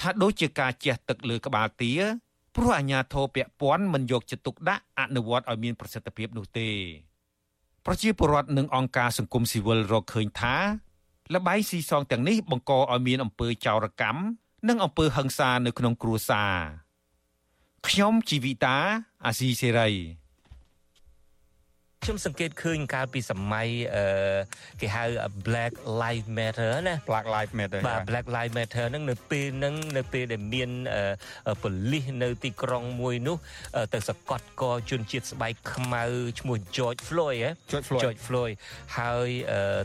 [SPEAKER 11] ថាដូចជាការជះទឹកលើក្បាលទាព្រោះអាជ្ញាធរពាក់ព័ន្ធមិនយកចិត្តទុកដាក់អនុវត្តឲ្យមានប្រសិទ្ធភាពនោះទេ ប្រជាពលរដ្ឋនិងអង្គការសង្គមស៊ីវិលរកឃើញថាលបាយស៊ីសងទាំងនេះបង្កឲ្យមានអំពើចោរកម្មនិងអំពើហិង្សានៅក្នុងគ្រួសារខ្ញុំជីវិតាអាស៊ីសេរី
[SPEAKER 2] ខ្ញុំសង្កេតឃើញកាលពីសម័យអឺគេហៅ Black Lives Matter ណា
[SPEAKER 14] Black Lives Matter
[SPEAKER 2] បាទ Black Lives Matter ហ្នឹងនៅពេលហ្នឹងនៅពេលដែលមានប៉ូលីសនៅទីក្រុងមួយនោះទៅសកត់កជនជាតិស្បែកខ្មៅឈ្មោះ George Floyd ហ៎
[SPEAKER 14] George Floyd
[SPEAKER 2] George Floyd ហើយ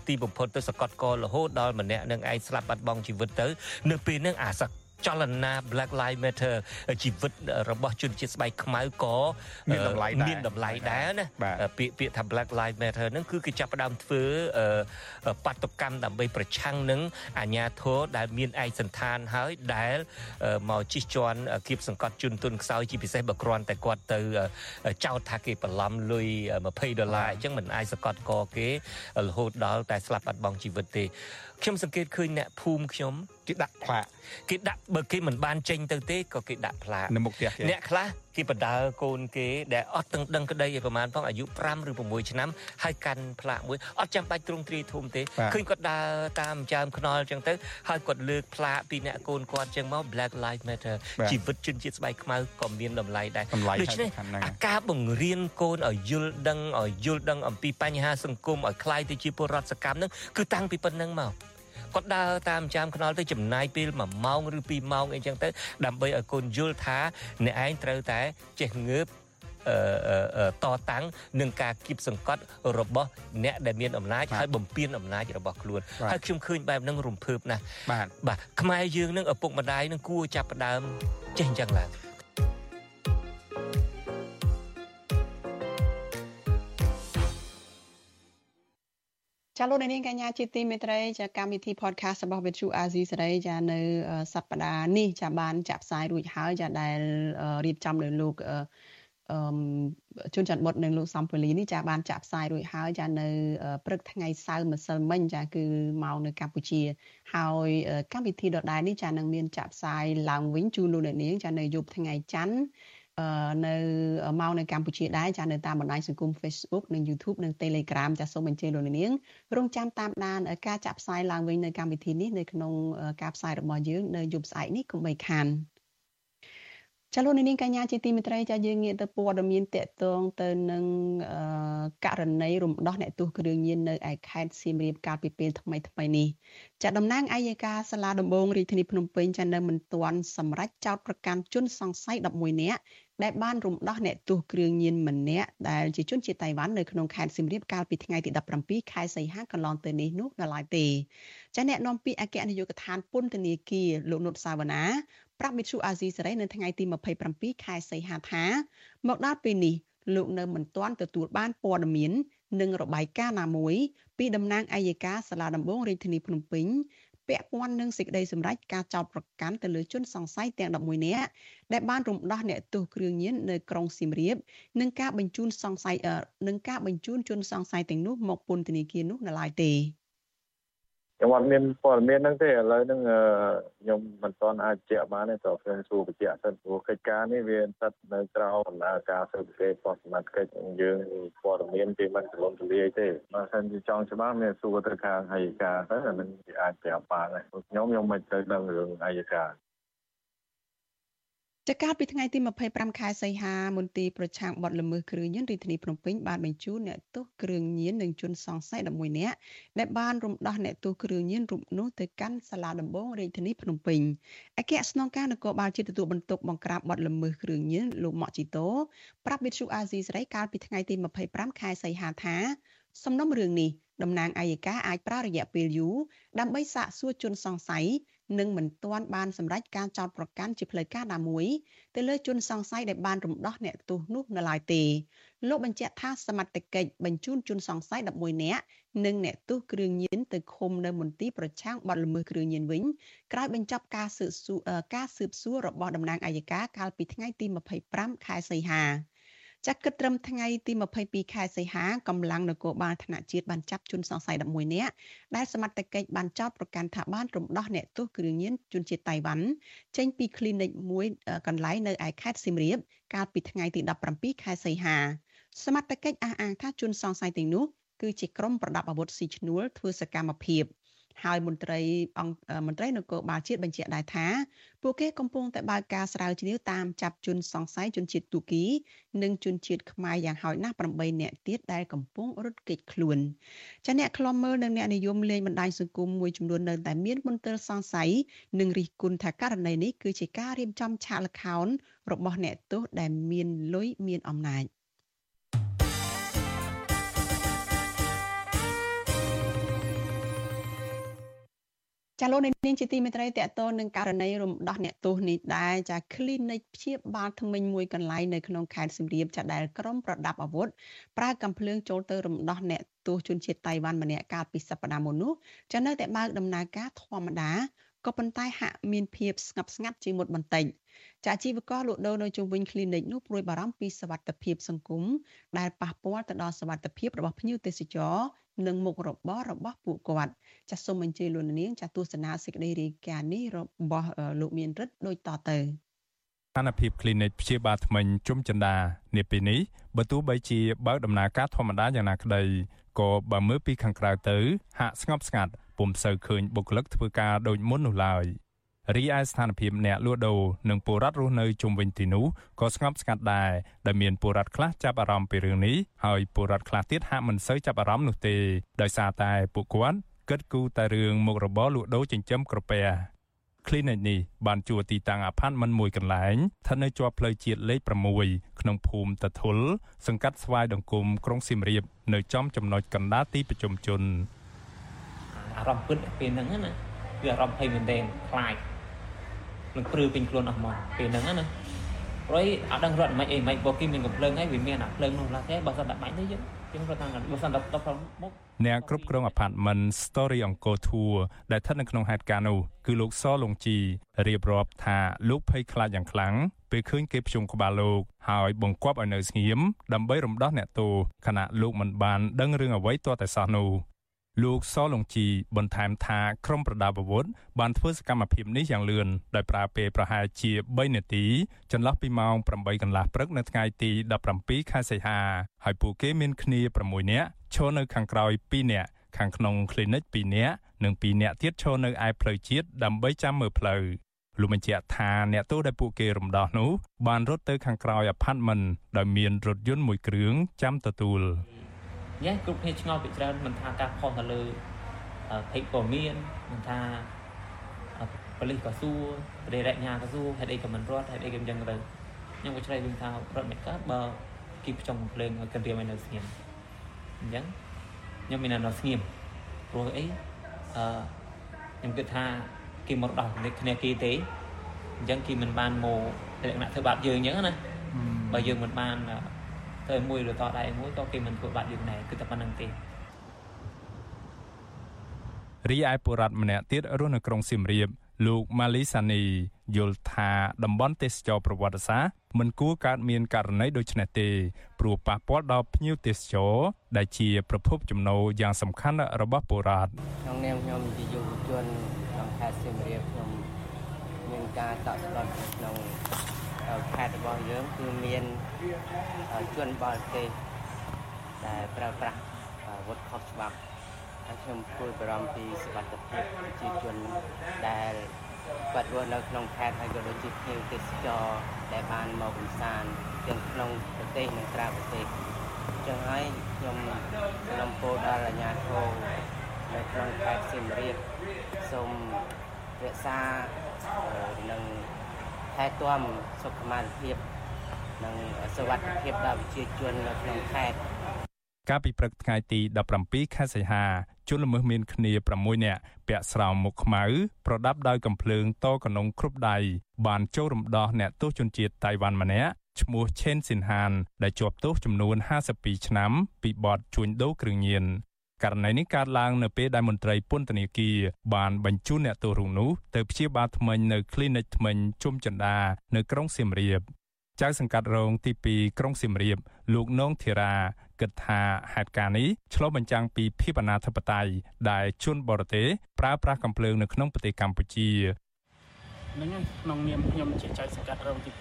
[SPEAKER 2] ទីបំផុតទៅសកត់ករហូតដល់ម្នាក់នឹងឯងស្លាប់បាត់បង់ជីវិតទៅ នៅពេលហ្នឹងអាសក ចលនា Black Lives Matter ជីវិតរបស់ជនជាតិស្បែកខ្មៅក៏
[SPEAKER 14] មានតម្លៃដែរ
[SPEAKER 2] មានតម្លៃដែរណាពាក្យពាក្យថា Black Lives Matter ហ្នឹងគឺគេចាប់ផ្ដើមធ្វើបាតុកម្មដើម្បីប្រឆាំងនឹងអាញាធរដែលមានឯកសន្តានហើយដែលមកជិះជាន់គៀបសង្កត់ជនទុនខ្សោយជាពិសេសបើគ្រាន់តែគាត់ទៅចោទថាគេបន្លំលុយ20ដុល្លារអញ្ចឹងមិនអាចសង្កត់កគេរហូតដល់តែស្លាប់បាត់បង់ជីវិតទេ ខ្ញុំសង្កេតឃើញអ្នកភូមិខ្ញុំ
[SPEAKER 14] គេដាក់ផ្លាក
[SPEAKER 2] គេដាក់បើគេមិនបានចេញទៅទេក៏គេដាក់ផ្លាក
[SPEAKER 14] នៅមុខផ្ទះគេ
[SPEAKER 2] អ្នកខ្លះគេបដើកូនគេដែលអត់ទាំងដឹងក្តីឲ្យប្រហែលផងអាយុ5ឬ6ឆ្នាំហើយកាន់ផ្លាកមួយអត់ចាំបាច់ទ្រង់ទ្រាយធំទេឃើញគាត់ដើរតាមចាមខ្នល់ចឹងទៅហើយគាត់លើកផ្លាកពីអ្នកកូនគាត់ចឹងមក Black Lives Matter ជីវិតជនជាតិស្បែកខ្មៅក៏មានតម្លៃដែរ
[SPEAKER 14] ដូច្នេះ
[SPEAKER 2] ការបង្រៀនកូនឲ្យយល់ដឹងឲ្យយល់ដឹងអំពីបញ្ហាសង្គមឲ្យคลายទៅជាពលរដ្ឋសកម្មនឹងគឺតាំងពីប៉ុណ្្នឹងមក គាត់ដើរតាមចាំខ្នល់ទៅចំណាយពេល1ម៉ោងឬ2ម៉ោងអីចឹងទៅដើម្បីឲ្យកូនយល់ថាអ្នកឯងត្រូវតែចេះងើបអឺតតាំងនឹងការគៀបសង្កត់របស់អ្នកដែលមានអំណាចហើយបំពេញអំណាចរបស់ខ្លួនហើយខ្ញុំឃើញបែបហ្នឹងរំភើបណាស់
[SPEAKER 14] បាទ
[SPEAKER 2] បាទខ្មែរយើងនឹងឪពុកម្ដាយនឹងគួរចាប់ផ្ដើមចេះអញ្ចឹងឡើង
[SPEAKER 1] ចាលោកនាងកញ្ញាជាទីមេត្រីចាកម្មវិធី podcast របស់ Vithu Azizi សេរីចានៅសប្តាហ៍នេះចាបានចាក់ផ្សាយរួចហើយចាដែលរៀបចំដោយលោកអឺជួនច័ន្ទបុតនិងលោកសំពូលីនេះចាបានចាក់ផ្សាយរួចហើយចានៅព្រឹកថ្ងៃសៅរ៍ម្សិលមិញចាគឺមកនៅកម្ពុជា ហើយកម្មវិធីដដែលនេះចានឹងមានចាក់ផ្សាយឡើងវិញជូនលោកអ្នកនាងចានៅយប់ថ្ងៃច័ន្ទ នៅមកនៅកម្ពុជាដែរចានៅតាមបណ្ដាញសង្គម Facebook និង YouTube និង Telegram ចាសូមអញ្ជើញលោកនាងរងចាំតាមដានការចាក់ផ្សាយឡើងវិញនៅកម្មវិធីនេះនៅក្នុងការផ្សាយរបស់យើងនៅយប់ស្អែកនេះកុំបីខាន ចលនានាងកញ្ញាជាទីមេត្រីចាយើងងាកទៅព័ត៌មានតកតងទៅនឹងករណីរំដោះអ្នកទោសគ្រឿងញៀននៅឯខេត្តសៀមរាបកាលពីពេលថ្មីថ្មីនេះចាតំណាងអัยការសាលាដំបងរាជធានីភ្នំពេញចានៅមិនទាន់សម្រេចចោទប្រកាន់ជនសង្ស័យ11នាក់ដែលបានរំដោះអ្នកទោសគ្រឿងញៀនម្នាក់ដែលជាជនជាតិតៃវ៉ាន់នៅក្នុងខេត្តសៀមរាបកាលពីថ្ងៃទី17ខែសីហាកន្លងទៅនេះនោះនៅឡើយទេចាអ្នកនាំពាក្យអគ្គនាយកដ្ឋានពន្ធនាគារលោកនុតសាវណ្ណា ប្រាប់មិទ្យុអាស៊ីសេរីនៅថ្ងៃទី27ខែសីហាថាមកដល់ពេលនេះលោកនៅមិនទាន់ទទួលបានព័ត៌មាន និងរបាយការណ៍ណាមួយពីតំណាងអัยការសាលាដំបងរាជធានីភ្នំពេញពាក់ព័ន្ធនឹងសេចក្តីសម្រេចការចោទប្រកាន់ទៅលើជនសង្ស័យទាំង11នាក់ដែលបានរំដោះអ្នកទោសគ្រឿងញៀននៅក្រុងសៀមរាបនិងការបញ្ជូនសង្ស័យនឹងការបញ្ជូនជនសង្ស័យទាំងនោះមកពន្ធនាគារនោះនៅឡើយទេ
[SPEAKER 15] ខ្ញុំអត់មានព័ត៌មានហ្នឹងទេឥឡូវហ្នឹងខ្ញុំមិនទាន់អាចជែកបានទេតើខ្ញុំសួរបញ្ជាក់សិនព្រោះកិច្ចការនេះវាស្ថិតនៅក្រៅដំណើរការស៊ើបអង្កេតរបស់សមត្ថកិច្ចយើងព័ត៌មានគេមិនទូលំទូលាយទេបើសិនជាចង់ច្បាស់មានសួរទៅខាងអัยការទៅអានឹងគេអាចប្រាប់បានដែរខ្ញុំខ្ញុំមិនទៅដឹងរឿងអัยការ
[SPEAKER 1] ចាកាលពីថ្ងៃទី25ខែសីហាមន្ទីរប្រឆាំងបទល្មើសគ្រឿងញៀនរាជធានីភ្នំពេញបានបញ្ជូនអ្នកទោសគ្រឿងញៀននិងជនសង្ស័យ11នាក់ដែលបានរំដោះអ្នកទោសគ្រឿងញៀនរូបនោះទៅកាន់សាលាដំបងរាជធានីភ្នំពេញអគ្គស្នងការនគរបាលជាតិទទួលបន្ទុកបង្ក្រាបបទល្មើសគ្រឿងញៀនលោកម៉ាក់ជីតូប្រាប់វិទ្យុអាស៊ីសេរីកាលពីថ្ងៃទី25ខែសីហាថាសំណុំរឿងនេះតំណាងអัยការអាចប្រើរយៈពេលយូរដើម្បីសាកសួរជនសង្ស័យ និងមិនទាន់បានសម្រេចការចោទប្រកាន់ជាផ្លូវការណាមួយទៅលើជនសង្ស័យដែលបានរំដោះអ្នកទោសនោះនៅឡើយទេលោកបញ្ជាក់ថាសមត្ថកិច្ចបញ្ជូនជនសង្ស័យ11នាក់និងអ្នកទោសគ្រឿងញៀនទៅឃុំនៅមន្ទីរប្រឆាំងបទល្មើសគ្រឿងញៀនវិញក្រោយបញ្ចប់ការស៊ើបសួរការស៊ើបសួររបស់តំណាងអัยការកាលពីថ្ងៃទី25ខែសីហា ចាក់គិតត្រឹមថ្ងៃទី22ខែសីហាកម្លាំងនគរបាលថ្នាក់ជាតិបានចាប់ជនសង្ស័យ11នាក់ដែលសមត្ថកិច្ចបានចោទប្រកាន់ថាបានរំដោះអ្នកទោសគ្រឿងញៀនជនជាតិតៃវ៉ាន់ចេញពីគ្លីនិកមួយកន្លែងនៅឯខេត្តសៀមរាបកាលពីថ្ងៃទី17ខែសីហាសមត្ថកិច្ចអះអាងថាជនសង្ស័យទាំងនោះគឺជាក្រុមប្រដាប់អាវុធស៊ីឈ្នួលធ្វើសកម្មភាព ហើយមន្ត្រីអង្គមន្ត្រីនគរបាលជាតិបញ្ជាក់ដែរថាពួកគេកំពុងតែបើកការស្រាវជ្រាវតាមចាប់ជនសង្ស័យជនជាតិទូគី និងជនជាតិខ្មែរយ៉ាងហោចណាស់8នាក់ទៀតដែលកំពុងរត់គេចខ្លួនចាអ្នកខ្លំមើលនិងអ្នកនិយមលេងបណ្ដាញសង្គមមួយចំនួននៅតែមានមន្ទិលសង្ស័យនិងរិះគន់ថាករណីនេះគឺជាការរៀបចំឆាកល្ខោនរបស់អ្នកទោសដែលមានលុយមានអំណាច។ ចាលោកនាងជាទីមេត្រីតកតនឹងករណីរំដោះអ្នកទោសនេះដែរចា clinic ព្យាបាលថ្មិញមួយកន្លែងនៅក្នុងខេត្តសៀមរាបចាដែលក្រុមប្រដាប់អាវុធប្រើកំភ្លើងចូលទៅរំដោះអ្នកទោសជនជាតិតៃវ៉ាន់ម្នាក់កាលពីសប្តាហ៍មុននោះចានៅតែបើកដំណើរការធម្មតាក៏ប៉ុន្តែហាក់មានភាពស្ងប់ស្ងាត់ជាងមុនបន្តិចចាជីវករលក់ដូរនៅជុំវិញ clinic នោះព្រួយបារម្ភពីសវត្ថិភាពសង្គមដែលប៉ះពាល់ទៅដល់សវត្ថិភាពរបស់ភ្ញៀវទេសចរនិងមុខរបររបស់ពួកគាត់ចាសសូមអញ្ជើញលោកនាងចាសទស្សនាសេចក្តីរាយការណ៍នេះរបស់លោកមានរិទ្ធដូចតទៅ
[SPEAKER 16] ស្ថានភាព clinic ព្យាបាលថ្មិញជុំចិន្តានាពេលនេះបើទោះបីជាបើកដំណើរការធម្មតាយ៉ាងណាក្តីក៏បើមើលពីខាងក្រៅទៅ ហាក់ស្ងប់ស្ងាត់ពុំសូវឃើញបុគ្គលិកធ្វើការដូចមុននោះឡើយ រីឯស្ថានភាពអ្នកលក់ដូរនិងពលរដ្ឋរស់នៅជុំវិញទីនោះក៏ស្ងប់ស្ងាត់ដែរដែលមានពលរដ្ឋខ្លះចាប់អារម្មណ៍ពីរឿងនេះហើយពលរដ្ឋខ្លះទៀតហាក់មិនសូវចាប់អារម្មណ៍នោះទេដោយសារតែពួកគាត់គិតគូរតែរឿងមុខរបរលក់ដូរចិញ្ចឹមក្រពះ clinic នេះបានជួលទីតាំងអាផាតមិញមួយកន្លែងស្ថិតនៅជាប់ផ្លូវជាតិលេខ6ក្នុងភូមិតធុលសង្កាត់ស្វាយដង្គមក្រុងសៀមរាប នៅចំចំណុចកណ្ដាលទីប្រជុំជន
[SPEAKER 17] អារម្មណ៍ពិតពេលហ្នឹងណាវាអារម្មណ៍ភ័យមែនទែនខ្លាច នឹងព្រឺពេញខ្លួនអស់មកពេលហ្នឹងណាព្រោះអត់ដឹងរត់មិនអីមិនបើគេមានកំភ្លើងហើយវាមានអាភ្លើងនោះឡាទេបើសិនតែបាញ់ទៅយើងយើងរត់តាមបើសិនតែដល់មុខ
[SPEAKER 16] អ្នកគ្រប់គ្រង apartment Story Encore Tour ដែលស្ថិតនៅក្នុងហេតុការណ៍នោះគឺលោកសលងជីរៀបរាប់ថាលោកភ័យខ្លាចយ៉ាងខ្លាំងពេលឃើញគេភ្ជុំក្បាលលោកហើយបង្គាប់ឲ្យនៅស្ងៀមដើម្បីរំដោះអ្នកទោសខណៈលោកមិនបានដឹងរឿងអ្វីទាល់តែសោះនោះ លោកសលងជីបន្ថែមថាក្រុមប្រដាប់អាវុធបានធ្វើសកម្មភាពនេះយ៉ាងលឿនដោយប្រើពេលប្រហែលជា3នាទីចន្លោះពីម៉ោង8កន្លះព្រឹកនៅថ្ងៃទី17ខែសីហាហើយពួកគេមានគ្នា6នាក់ឈរនៅខាងក្រោយ2នាក់ខាងក្នុង clinic 2នាក់និង2នាក់ទៀតឈរនៅឯផ្លូវជាតិដើម្បីចាំមើលផ្លូវលោកបញ្ជាក់ថាអ្នកទោសដែលពួកគេរំដោះនោះបានរត់ទៅខាងក្រោយ apartment ដោយមានរថយន្តមួយគ្រឿងចាំទទួល
[SPEAKER 17] ញ៉េះគ្រប់គ្នាឆ្ងល់ពីច្រើនមិនថាការខុសទៅលើភ័យព័ត៌មានមិនថាប៉ូលីសក៏សួរប្រេរញ្ញាក៏សួរហេតុអីក៏មិនរត់ហេតុអីក៏មិនចឹងទៅខ្ញុំក៏ឆ្លើយវិញថារត់មិនកើតបើគីភ្ចំភ្លើងឲ្យកិនរៀមឲ្យនៅស្ងៀមអញ្ចឹងខ្ញុំមាននៅស្ងៀមព្រោះអីអឺខ្ញុំគិតថាគេមកដោះគ្នាគេទេអញ្ចឹងគេមិនបានមកលក្ខណៈធ្វើបាបយើងអញ្ចឹងណាបើយើងមិនបាន ទៅមួយឬតដៃមួយក៏គេមិនធ្វើបាត់យើងដែរគឺតែប៉ុណ្្នឹងទេ
[SPEAKER 16] រីឯបុរដ្ឋម្នាក់ទៀតរស់នៅក្រុងសៀមរាបលោកម៉ាលីសានីយល់ថាតំបន់ទេសចរប្រវត្តិសាស្ត្រមិនគួរកើតមានករណីដូចនេះទេព្រោះប៉ះពាល់ដល់ភ្ញៀវទេសចរដែលជាប្រភពចំណូលយ៉ាងសំខាន់របស់បុរដ្ឋ
[SPEAKER 18] ក្នុងនាមខ្ញុំជាយុវជនក្នុងខេត្តសៀមរាបខ្ញុំមានការតក់ស្លុតក្នុង ខេត្តរបស់យើងគឺមានជនបរទេសដែលប្រើប្រាស់វុធខុសច្បាប់ហើយខ្ញុំព្រួយបារម្ភពីសុខភាពប្រជាជនដែលបាត់រស់នៅក្នុងខេត្តហើយក៏ដូចជាភ្ញៀវទេសចរដែលបានមកកំសាន្តទាំងក្នុងប្រទេសនិងក្រៅប្រទេសអញ្ចឹងហើយខ្ញុំសូមពោលដល់អាជ្ញាធរនៅក្នុងខេត្តសៀមរាបសូមរក្សានិងថែ ទាំសុខុមាលភាពនិងសុវត្ថិភាពដល់ប្រជាជននៅក្នុងខេត្ត
[SPEAKER 16] កាលពីព្រឹកថ្ងៃទី17ខែសីហាជនល្មើសមានគ្នា6នាក់ពាក់ស្រោមមុខខ្មៅប្រដាប់ដោយកំភ្លើងតកនងគ្រប់ដៃបានចូលរំដោះអ្នកទោសជនជាតិតៃវ៉ាន់ម្នាក់ឈ្មោះឆេនស៊ីនហានដែលជាប់ទោសចំនួន52ឆ្នាំពីបទជួញដូរគ្រឿងញៀន ករណីនេះកើតឡើងនៅពេលដែលមន្ត្រីពន្ធនាគារបានបញ្ជូនអ្នកទោសរូបនោះទៅព្យាបាលធ្មេញនៅ clinic ធ្មេញជុំចន្ទានៅក្រុងសៀមរាបចៅសង្កាត់រងទី2ក្រុងសៀមរាបលោកនងធីរាគិតថាហេតុការណ៍នេះឆ្លុះបញ្ចាំងពីភាពអនាធិបតេយ្យដែលជនបរទេសប្រើប្រាស់កំភ្លើងនៅក្នុងប្រទេសកម្ពុជា
[SPEAKER 19] នឹងក្នុងនាមខ្ញុំជាចៅសង្កាត់រងទី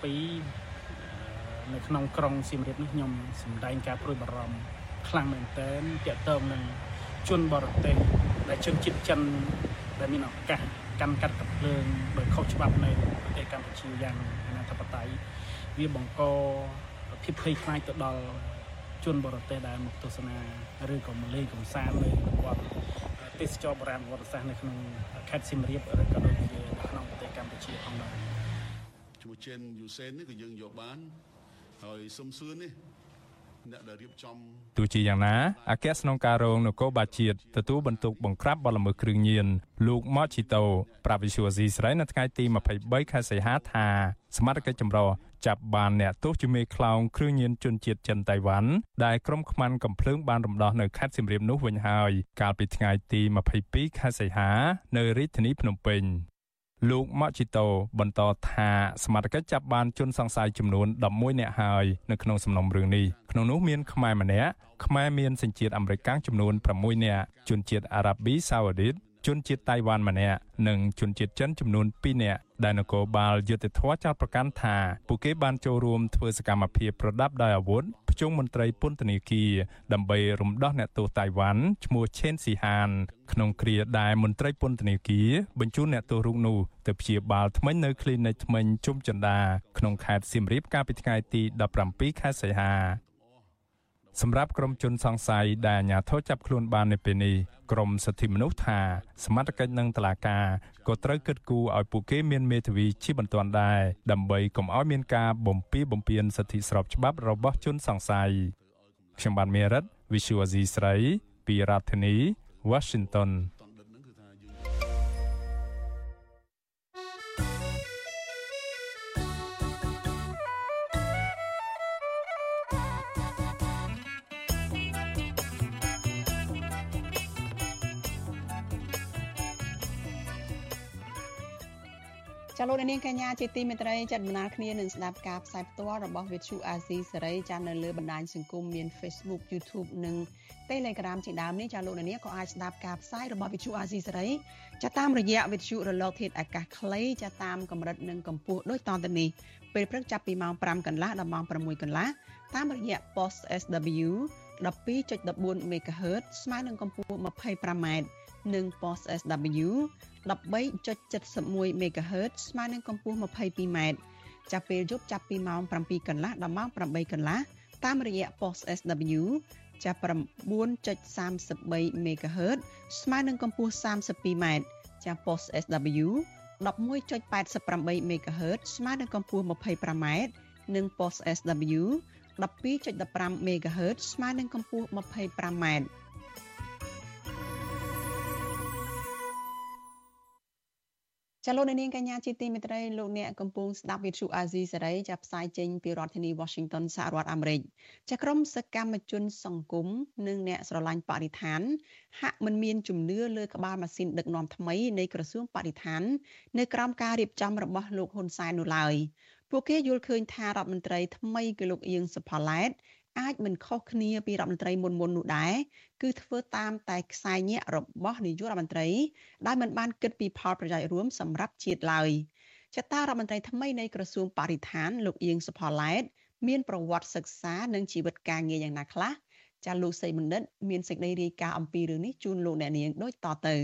[SPEAKER 19] 2នៅក្នុងក្រុងសៀមរាបនេះខ្ញុំសម្ដែងការព្រួយបារម្ភ ខ្លាំងមែនទែនទាក់ទងនឹងជនបរទេសដែលជនជាតិចិនដែលមានឱកាសកាន់កាត់កំភ្លើងដោយខុសច្បាប់នៅប្រទេសកម្ពុជាយ៉ាងអនាធិបតេយ្យវាបង្កភាពភ័យខ្លាចទៅដល់ជនបរទេសដែលមកទស្សនាឬក៏មកលេងកម្សាន្តនៅប្រព័ន្ធទេសចរបុរាណប្រវត្តិសាស្ត្រនៅក្នុងខេត្តសៀមរាបឬក៏ដូចជានៅក្នុងប្រទេសកម្ពុជាផងដែរ
[SPEAKER 20] ឈ្មោះចេនយូសែននេះក៏យើងយកបានហើយសុំសឿននេះ
[SPEAKER 16] អ្នកដែលរៀបចំ ទោះជាយ៉ាងណាអគ្គស្នងការរងនគរបាលជាតិទទួលបន្ទុកបង្ក្រាបបទល្មើសគ្រឿងញៀនលោកម៉ូជីតូប្រាប់វិសុវស៊ីស្រីនៅថ្ងៃទី23ខែសីហាថាសមត្ថកិច្ចចម្រុះចាប់បានអ្នកទោសជាមេខ្លោងគ្រឿងញៀនជនជាតិចិនតៃវ៉ាន់ដែលក្រុមខ្មាំងកំភ្លើងបានរំដោះនៅខេត្តសៀមរាបនោះវិញហើយកាលពីថ្ងៃទី22ខែសីហានៅរាជធានីភ្នំពេញ លោកម៉ាជីតូបន្តថាសមត្ថកិច្ចចាប់បានជនសង្ស័យចំនួន11នាក់ហើយនៅក្នុងសំណុំរឿងនេះក្នុងនោះមានខ្មែរម្នាក់ខ្មែរមានសញ្ជាតិអាមេរិកចំនួន6នាក់ជនជាតិអារ៉ាប៊ីសាអូឌីតជនជាតិតៃវ៉ាន់ម្នាក់និងជនជាតិចិនចំនួន2នាក់ ដែលនគរបាលយុតិធធចោទប្រកាន់ថាពួកគេបានចូលរួមធ្វើសកម្មភាពប្រដាប់ដោយអាវុធភ្ជុំមន្ត្រីពន្ធនាគារដើម្បីរំដោះអ្នកទោសតៃវ៉ាន់ឈ្មោះឆេនស៊ីហាន ក្នុងគ្រាដែលមន្ត្រីពន្ធនាគារបញ្ជូនអ្នកទោសរូបនោះទៅព្យាបាលថ្មិញនៅគ្លីនិកថ្មិញជុំចិន្តាក្នុងខេត្តសៀមរាបកាលពីថ្ងៃទី17ខែសីហា សម្រាប់ក្រុមជនសង្ស័យដែលអាជ្ញាធរចាប់ខ្លួនបាននៅពេលនេះក្រមសិទ្ធិមនុស្សថាសមត្ថកិច្ចនិងតុលាការក៏ត្រូវគិតគូរឲ្យពួកគេមានមេធាវីជាបន្ទាន់ដែរដើម្បីកុំឲ្យមានការបំពីបំពានសិទ្ធិស្របច្បាប់របស់ជនសង្ស័យខ្ញុំបានមេរិត Visual Asia ស្រីពីរដ្ឋធានី Washington
[SPEAKER 1] ចាលោកនាងកញ្ញាជាទីមេត្រីចាត់ដំណើរគ្នានឹងស្ដាប់ការផ្សាយផ្ទាល់របស់ Vithu Azizi សេរីចានៅលើបណ្ដាញសង្គមមាន Facebook YouTube និង Telegram ជាដើមនេះចាលោកនាងក៏អាចស្ដាប់ការផ្សាយរបស់ Vithu Azizi សេរីចាតាមរយៈ Vithu រលកធាតុអាកាសខ្លីចាតាមកម្រិតនិងកម្ពស់ដូចតទៅនេះពេលព្រឹកចាប់ពីម៉ោង5កន្លះដល់ម៉ោង6កន្លះតាមរយៈ Post SW 12.14 MHz ស្មើនឹងកម្ពស់ 25m និង Post SW 13.71 MHz ស្មើនឹងកម្ពស់ 22m ចាប់ពេលយប់ចាប់ពីម៉ោង7កន្លះដល់ម៉ោង8កន្លះតាមរយៈ Post SW ចាប់9.33 MHz ស្មើនឹងកម្ពស់ 32m ចាប់ Post SW 11.88 MHz ស្មើនឹងកម្ពស់ 25m និង Post SW 12.15 MHz ស្មើនឹងកម្ពស់ 25m ចលនានាងកញ្ញាជាទីមេត្រីលោកអ្នកកំពុងស្ដាប់វិទ្យុអាស៊ីសេរីចាប់ផ្សាយចេញពីរដ្ឋធានី Washington សហរដ្ឋអាមេរិកចាក្រុមសកម្មជនសង្គមនិងអ្នកស្រឡាញ់បរិស្ថាន ហាក់មិនមានជំនឿលើក្បាលម៉ាស៊ីនដឹកនាំថ្មីនៃក្រសួងបរិស្ថាននៅក្រោមការរៀបចំរបស់លោកហ៊ុនសែននោះឡើយពួកគេយល់ឃើញថារដ្ឋមន្ត្រីថ្មីគឺលោកអៀងសុផាឡែត អាចមិនខុសគ្នាពីរដ្ឋមន្ត្រីមុនមុននោះដែរគឺធ្វើតាមតែខ្សែញាក់របស់នាយករដ្ឋមន្ត្រីដែលមិនបានគិតពីផលប្រយោជន៍រួមសម្រាប់ជាតិឡើយចតារដ្ឋមន្ត្រីថ្មីនៃក្រសួងបរិស្ថានលោកអៀងសុផាឡែតមានប្រវត្តិសិក្សានិងជីវិតការងារយ៉ាងណាខ្លះចាលោកសីបណ្ឌិតមានសេចក្តីរាយការណ៍អំពីរឿងនេះជូនលោកអ្នកនាងដូចតទៅ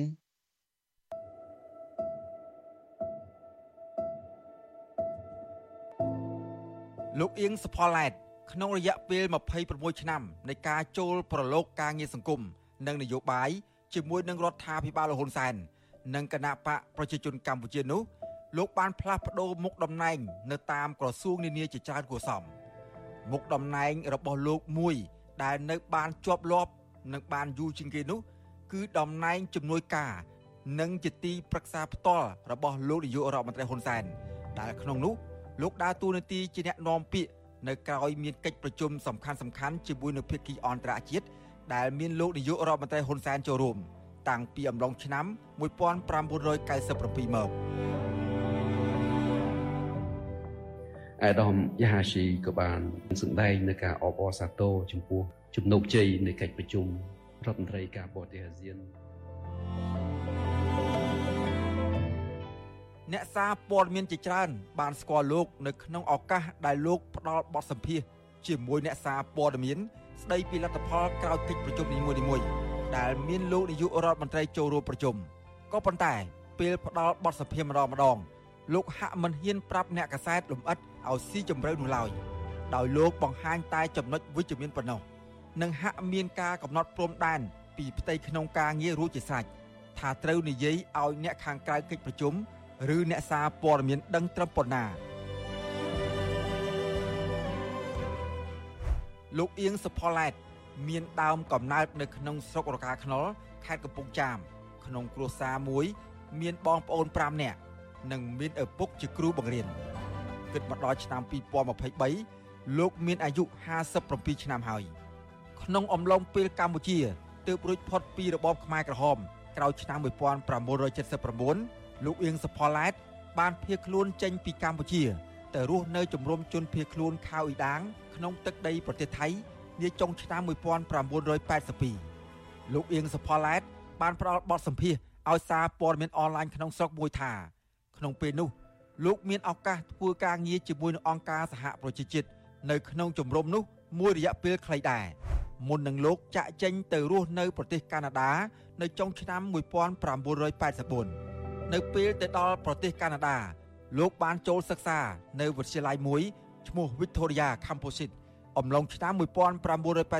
[SPEAKER 21] លោកអៀងសុផាឡែត ក្នុងរយៈពេល26ឆ្នាំនៃការចូលប្រឡូកការងារសង្គមនិងនយោបាយជាមួយនឹងរដ្ឋាភិបាលលហ៊ុនសែននិងគណៈបកប្រជាជនកម្ពុជានោះលោកបានផ្លាស់ប្ដូរមុខតំណែង នៅតាមក្រសួងនានាជាច្រើនគួរសមមុខតំណែងរបស់លោកមួយដែលនៅបានជាប់លាប់និងបានយូរជាងគេនោះ គឺតំណែងជំនួយការ និងជាទីប្រឹក្សាផ្ទាល់របស់លោកនាយករដ្ឋមន្ត្រីហ៊ុនសែនដែលក្នុងនោះលោកដើរតួនាទីជាអ្នកនាំពាក្យ នៅក្រៅមានកិច្ចប្រជុំសំខាន់សំខាន់ជាមួយនឹងភាគីអន្តរជាតិដែលមានលោកនាយករដ្ឋមន្ត្រីហ៊ុនសែនចូលរួមតាំងពីអំឡុងឆ្នាំ1997មក
[SPEAKER 22] អាដាមយ៉ាហាស៊ីក៏បានសម្ដែងនៅការអបអរសាទរចំពោះ ជំនោគជ័យនៃកិច្ចប្រជុំរដ្ឋមន្ត្រីការបរទេសអាស៊ាន
[SPEAKER 21] អ្នកសារព័ត៌មានជាច្រើន បានស្គាល់លោក នៅក្នុងឱកាសដែលលោកផ្ដល់បទសម្ភាសជាមួយអ្នកសារព័ត៌មានស្ដីពីលទ្ធផលក្រោយកិច្ចប្រជុំនីមួយៗដែលមានលោកនាយករដ្ឋមន្ត្រីចូលរួមប្រជុំក៏ប៉ុន្តែពេលផ្ដល់បទសម្ភាសម្ដងម្ដង លោកហាក់មិនហ៊ានប្រាប់អ្នកកសែតលំអិតឲ្យស៊ីជម្រៅនោះឡើយដោយលោកបង្ហាញតែចំណុចវិជ្ជមានប៉ុណ្ណោះនិងហាក់មានការកំណត់ព្រំដែនពីផ្ទៃក្នុងការងាររួចជាស្រេចថាត្រូវនិយាយឲ្យអ្នកខាងក្រៅកិច្ចប្រជុំ ឬអ្នកសារព័ត៌មានដឹងត្រឹមប៉ុណ្ណាលោកអៀងសុផល្លែតមានដើមកំណើតនៅក្នុងស្រុករកាខ្នុលខេត្តកំពង់ចាម ក្នុងគ្រួសារមួយ មានបងប្អូន5នាក់និងមានឪពុកជាគ្រូបង្រៀនគិតមកដល់ឆ្នាំ2023លោកមានអាយុ57ឆ្នាំហើយក្នុងអំឡុងពេលកម្ពុជាទើបរួចផុតពីរបបខ្មែរក្រហមក្រោយឆ្នាំ1979 លោកអៀងសផល្លែតបានភៀសខ្លួនចេញពីកម្ពុជា ទៅរស់នៅជំរំជនភៀសខ្លួនខៅអ៊ីដាងក្នុងទឹកដីប្រទេសថៃនាចុងឆ្នាំ1982លោកអៀងសផល្លែតបានផ្ដល់បទសម្ភាសន៍ឲ្យសារព័ត៌មានអនឡាញក្នុងស្រុកមួយថា ក្នុងពេលនោះ លោកមានឱកាសធ្វើការងារជាមួយនឹងអង្គការសហប្រជាជាតិនៅក្នុងជំរំនោះមួយរយៈពេលខ្លីដែរមុននឹងលោកចាក់ចេញទៅរស់នៅប្រទេសកាណាដា នៅចុងឆ្នាំ1984 នៅពេលទៅដល់ប្រទេសកាណាដា លោកបានចូលសិក្សានៅវិទ្យាល័យមួយឈ្មោះ Victoria Composite អំឡុងឆ្នាំ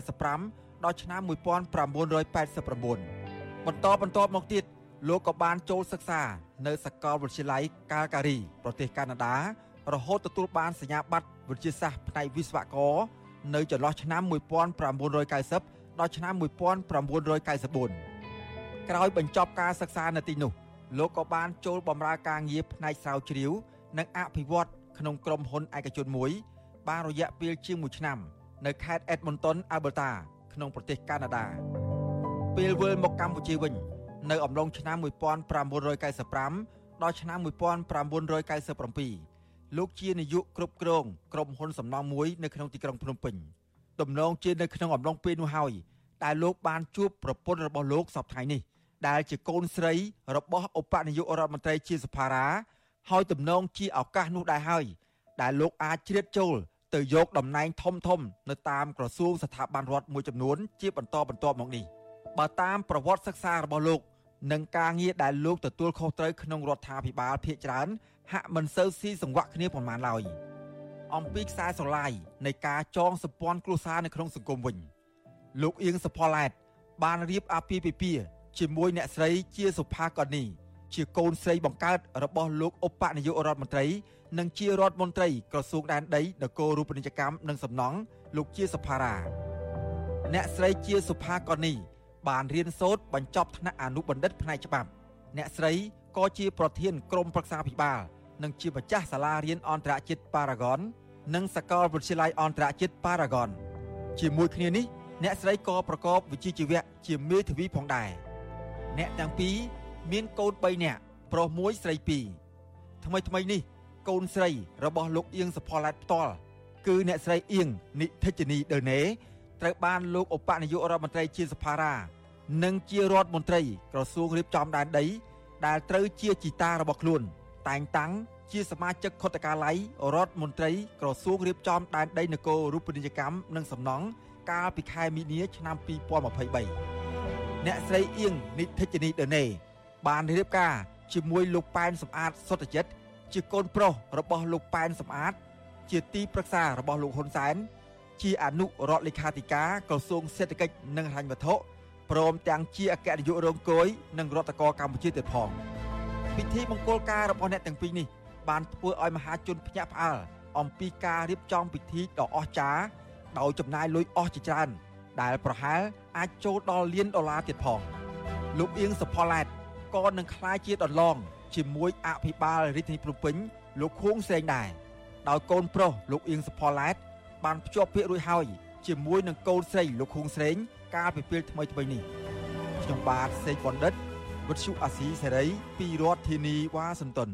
[SPEAKER 21] 1985ដល់ឆ្នាំ1989បន្តបន្តមកទៀតលោកក៏បានចូលសិក្សា នៅសាកលវិទ្យាល័យកាល់ការីប្រទេសកាណាដា រហូតទទួលបានសញ្ញាបត្រវិទ្យាសាស្ត្រផ្នែកវិស្វករនៅចន្លោះឆ្នាំ1990ដល់ឆ្នាំ1994ក្រោយបញ្ចប់ការសិក្សានៅទីនោះ លោកក៏បានចូលបម្រើការងារផ្នែកស្រាវជ្រាវ និងអភិវឌ្ឍក្នុងក្រុមហ៊ុនឯកជនមួយ បានរយៈពេលជាង1ឆ្នាំ នៅខេត្ត Edmonton Alberta ក្នុងប្រទេសកាណាដាពេលវិលមកកម្ពុជាវិញ នៅអំឡុងឆ្នាំ1995ដល់ឆ្នាំ1997លោកជានាយកគ្រប់គ្រងក្រុមហ៊ុនសំណង់មួយនៅក្នុងទីក្រុងភ្នំពេញដំណងជានៅក្នុងអំឡុងពេលនោះហើយដែលលោកបានជួបប្រពន្ធរបស់លោកសពថ្ងៃនេះ ដែលជាកូនស្រីរបស់ឧបនាយករដ្ឋមន្ត្រីជាសភារាហើយទំនងជាឱកាសនោះដែរហើយដែលលោកអាចជ្រៀតចូលទៅយកតំណែងធំធំ នៅតាមក្រសួងស្ថាប័នរដ្ឋមួយចំនួន ជាបន្តបន្ទាប់មកនេះបើតាមប្រវត្តិសិក្សារបស់លោកនិងការងារដែលលោកទទួលខុសត្រូវក្នុងរដ្ឋាភិបាលភាគច្រើន ហាក់មិនសូវស៊ីសង្វាក់គ្នាប៉ុន្មានឡើយអំពីខ្សែស្រឡាយនៃការចងសម្ព័ន្ធគ្រួសារនៅក្នុងសង្គមវិញ លោកអៀងសផល្លែតបានរៀបអាពាហ៍ពិពាហ៍ ជាមួយអ្នកស្រីជាសុផាកនីជាកូនស្រីបង្កើតរបស់លោកឧបនាយករដ្ឋមន្ត្រី និងជារដ្ឋមន្ត្រីក្រសួងដែនដីនគររូបនីយកម្មនិងសំណង់លោកជាសុផារាអ្នកស្រីជាសុផាកនីបានរៀនសូត្របញ្ចប់ថ្នាក់អនុបណ្ឌិតផ្នែកច្បាប់ អ្នកស្រីក៏ជាប្រធានក្រុមប្រឹក្សាភិបាលនិងជាម្ចាស់សាលារៀនអន្តរជាតិ Paragon និងសាកលវិទ្យាល័យអន្តរជាតិ Paragon ជាមួយគ្នានេះអ្នកស្រីក៏ប្រកបវិជ្ជាជីវៈជាមេធាវីផងដែរ អ្នកទាំងពីរមានកូន3នាក់ប្រុស1ស្រី2ថ្មីថ្មីនេះ កូនស្រីរបស់លោកអៀងសផល្លែតផ្ទាល់គឺអ្នកស្រីអៀងនិធិជនីដឺណេត្រូវបានលោកឧបនាយករដ្ឋមន្ត្រីជាសភារានិងជារដ្ឋមន្ត្រីក្រសួងរៀបចំដែនដី ដែលត្រូវជាជីតារបស់ខ្លួន តែងតាំងជាសមាជិកខុទ្ទកាល័យរដ្ឋមន្ត្រីក្រសួងរៀបចំដែនដីនគររូបនីយកម្មនិងសំណង់កាលពីខែមីនាឆ្នាំ2023 អ្នកស្រីអៀងនិធិជនីដឺណេបានរៀបការជាមួយលោកប៉ែនសំអាតសុតចិត្តជាកូនប្រុសរបស់លោកប៉ែនសំអាត ជាទីប្រឹក្សារបស់លោកហ៊ុនសែនជាអនុរដ្ឋលេខាធិការក្រសួងសេដ្ឋកិច្ចនិងហិរញ្ញវត្ថុព្រមទាំងជាអគ្គនាយករងគយនិងរដ្ឋកោកម្ពុជាទៀតផងពិធីមង្គលការរបស់អ្នកទាំងពីរនេះបានធ្វើឲ្យមហាជនភ្ញាក់ផ្អើលអំពីការរៀបចំពិធីដ៏អស្ចារ្យដោយចំណាយលុយអស់ជាច្រើនដែលប្រហែល អាចចូលដល់លានដុល្លារទៀតផងលោកអៀងសផល្លែតក៏នឹងក្លាយជាដន្លងជាមួយអភិបាលរាជធានីភ្នំពេញលោកខួងសេងដែរដោយកូនប្រុសលោកអៀងសផល្លែតបានភ្ជាប់ពាក្យរួចហើយជាមួយនឹងកូនស្រីលោកខួងស្រេងកាលពីពេលថ្មីថ្មីនេះខ្ញុំបាទសេកបណ្ឌិតវិទ្យុអាស៊ីសេរីពីរដ្ឋធានីវ៉ាស៊ីនតោន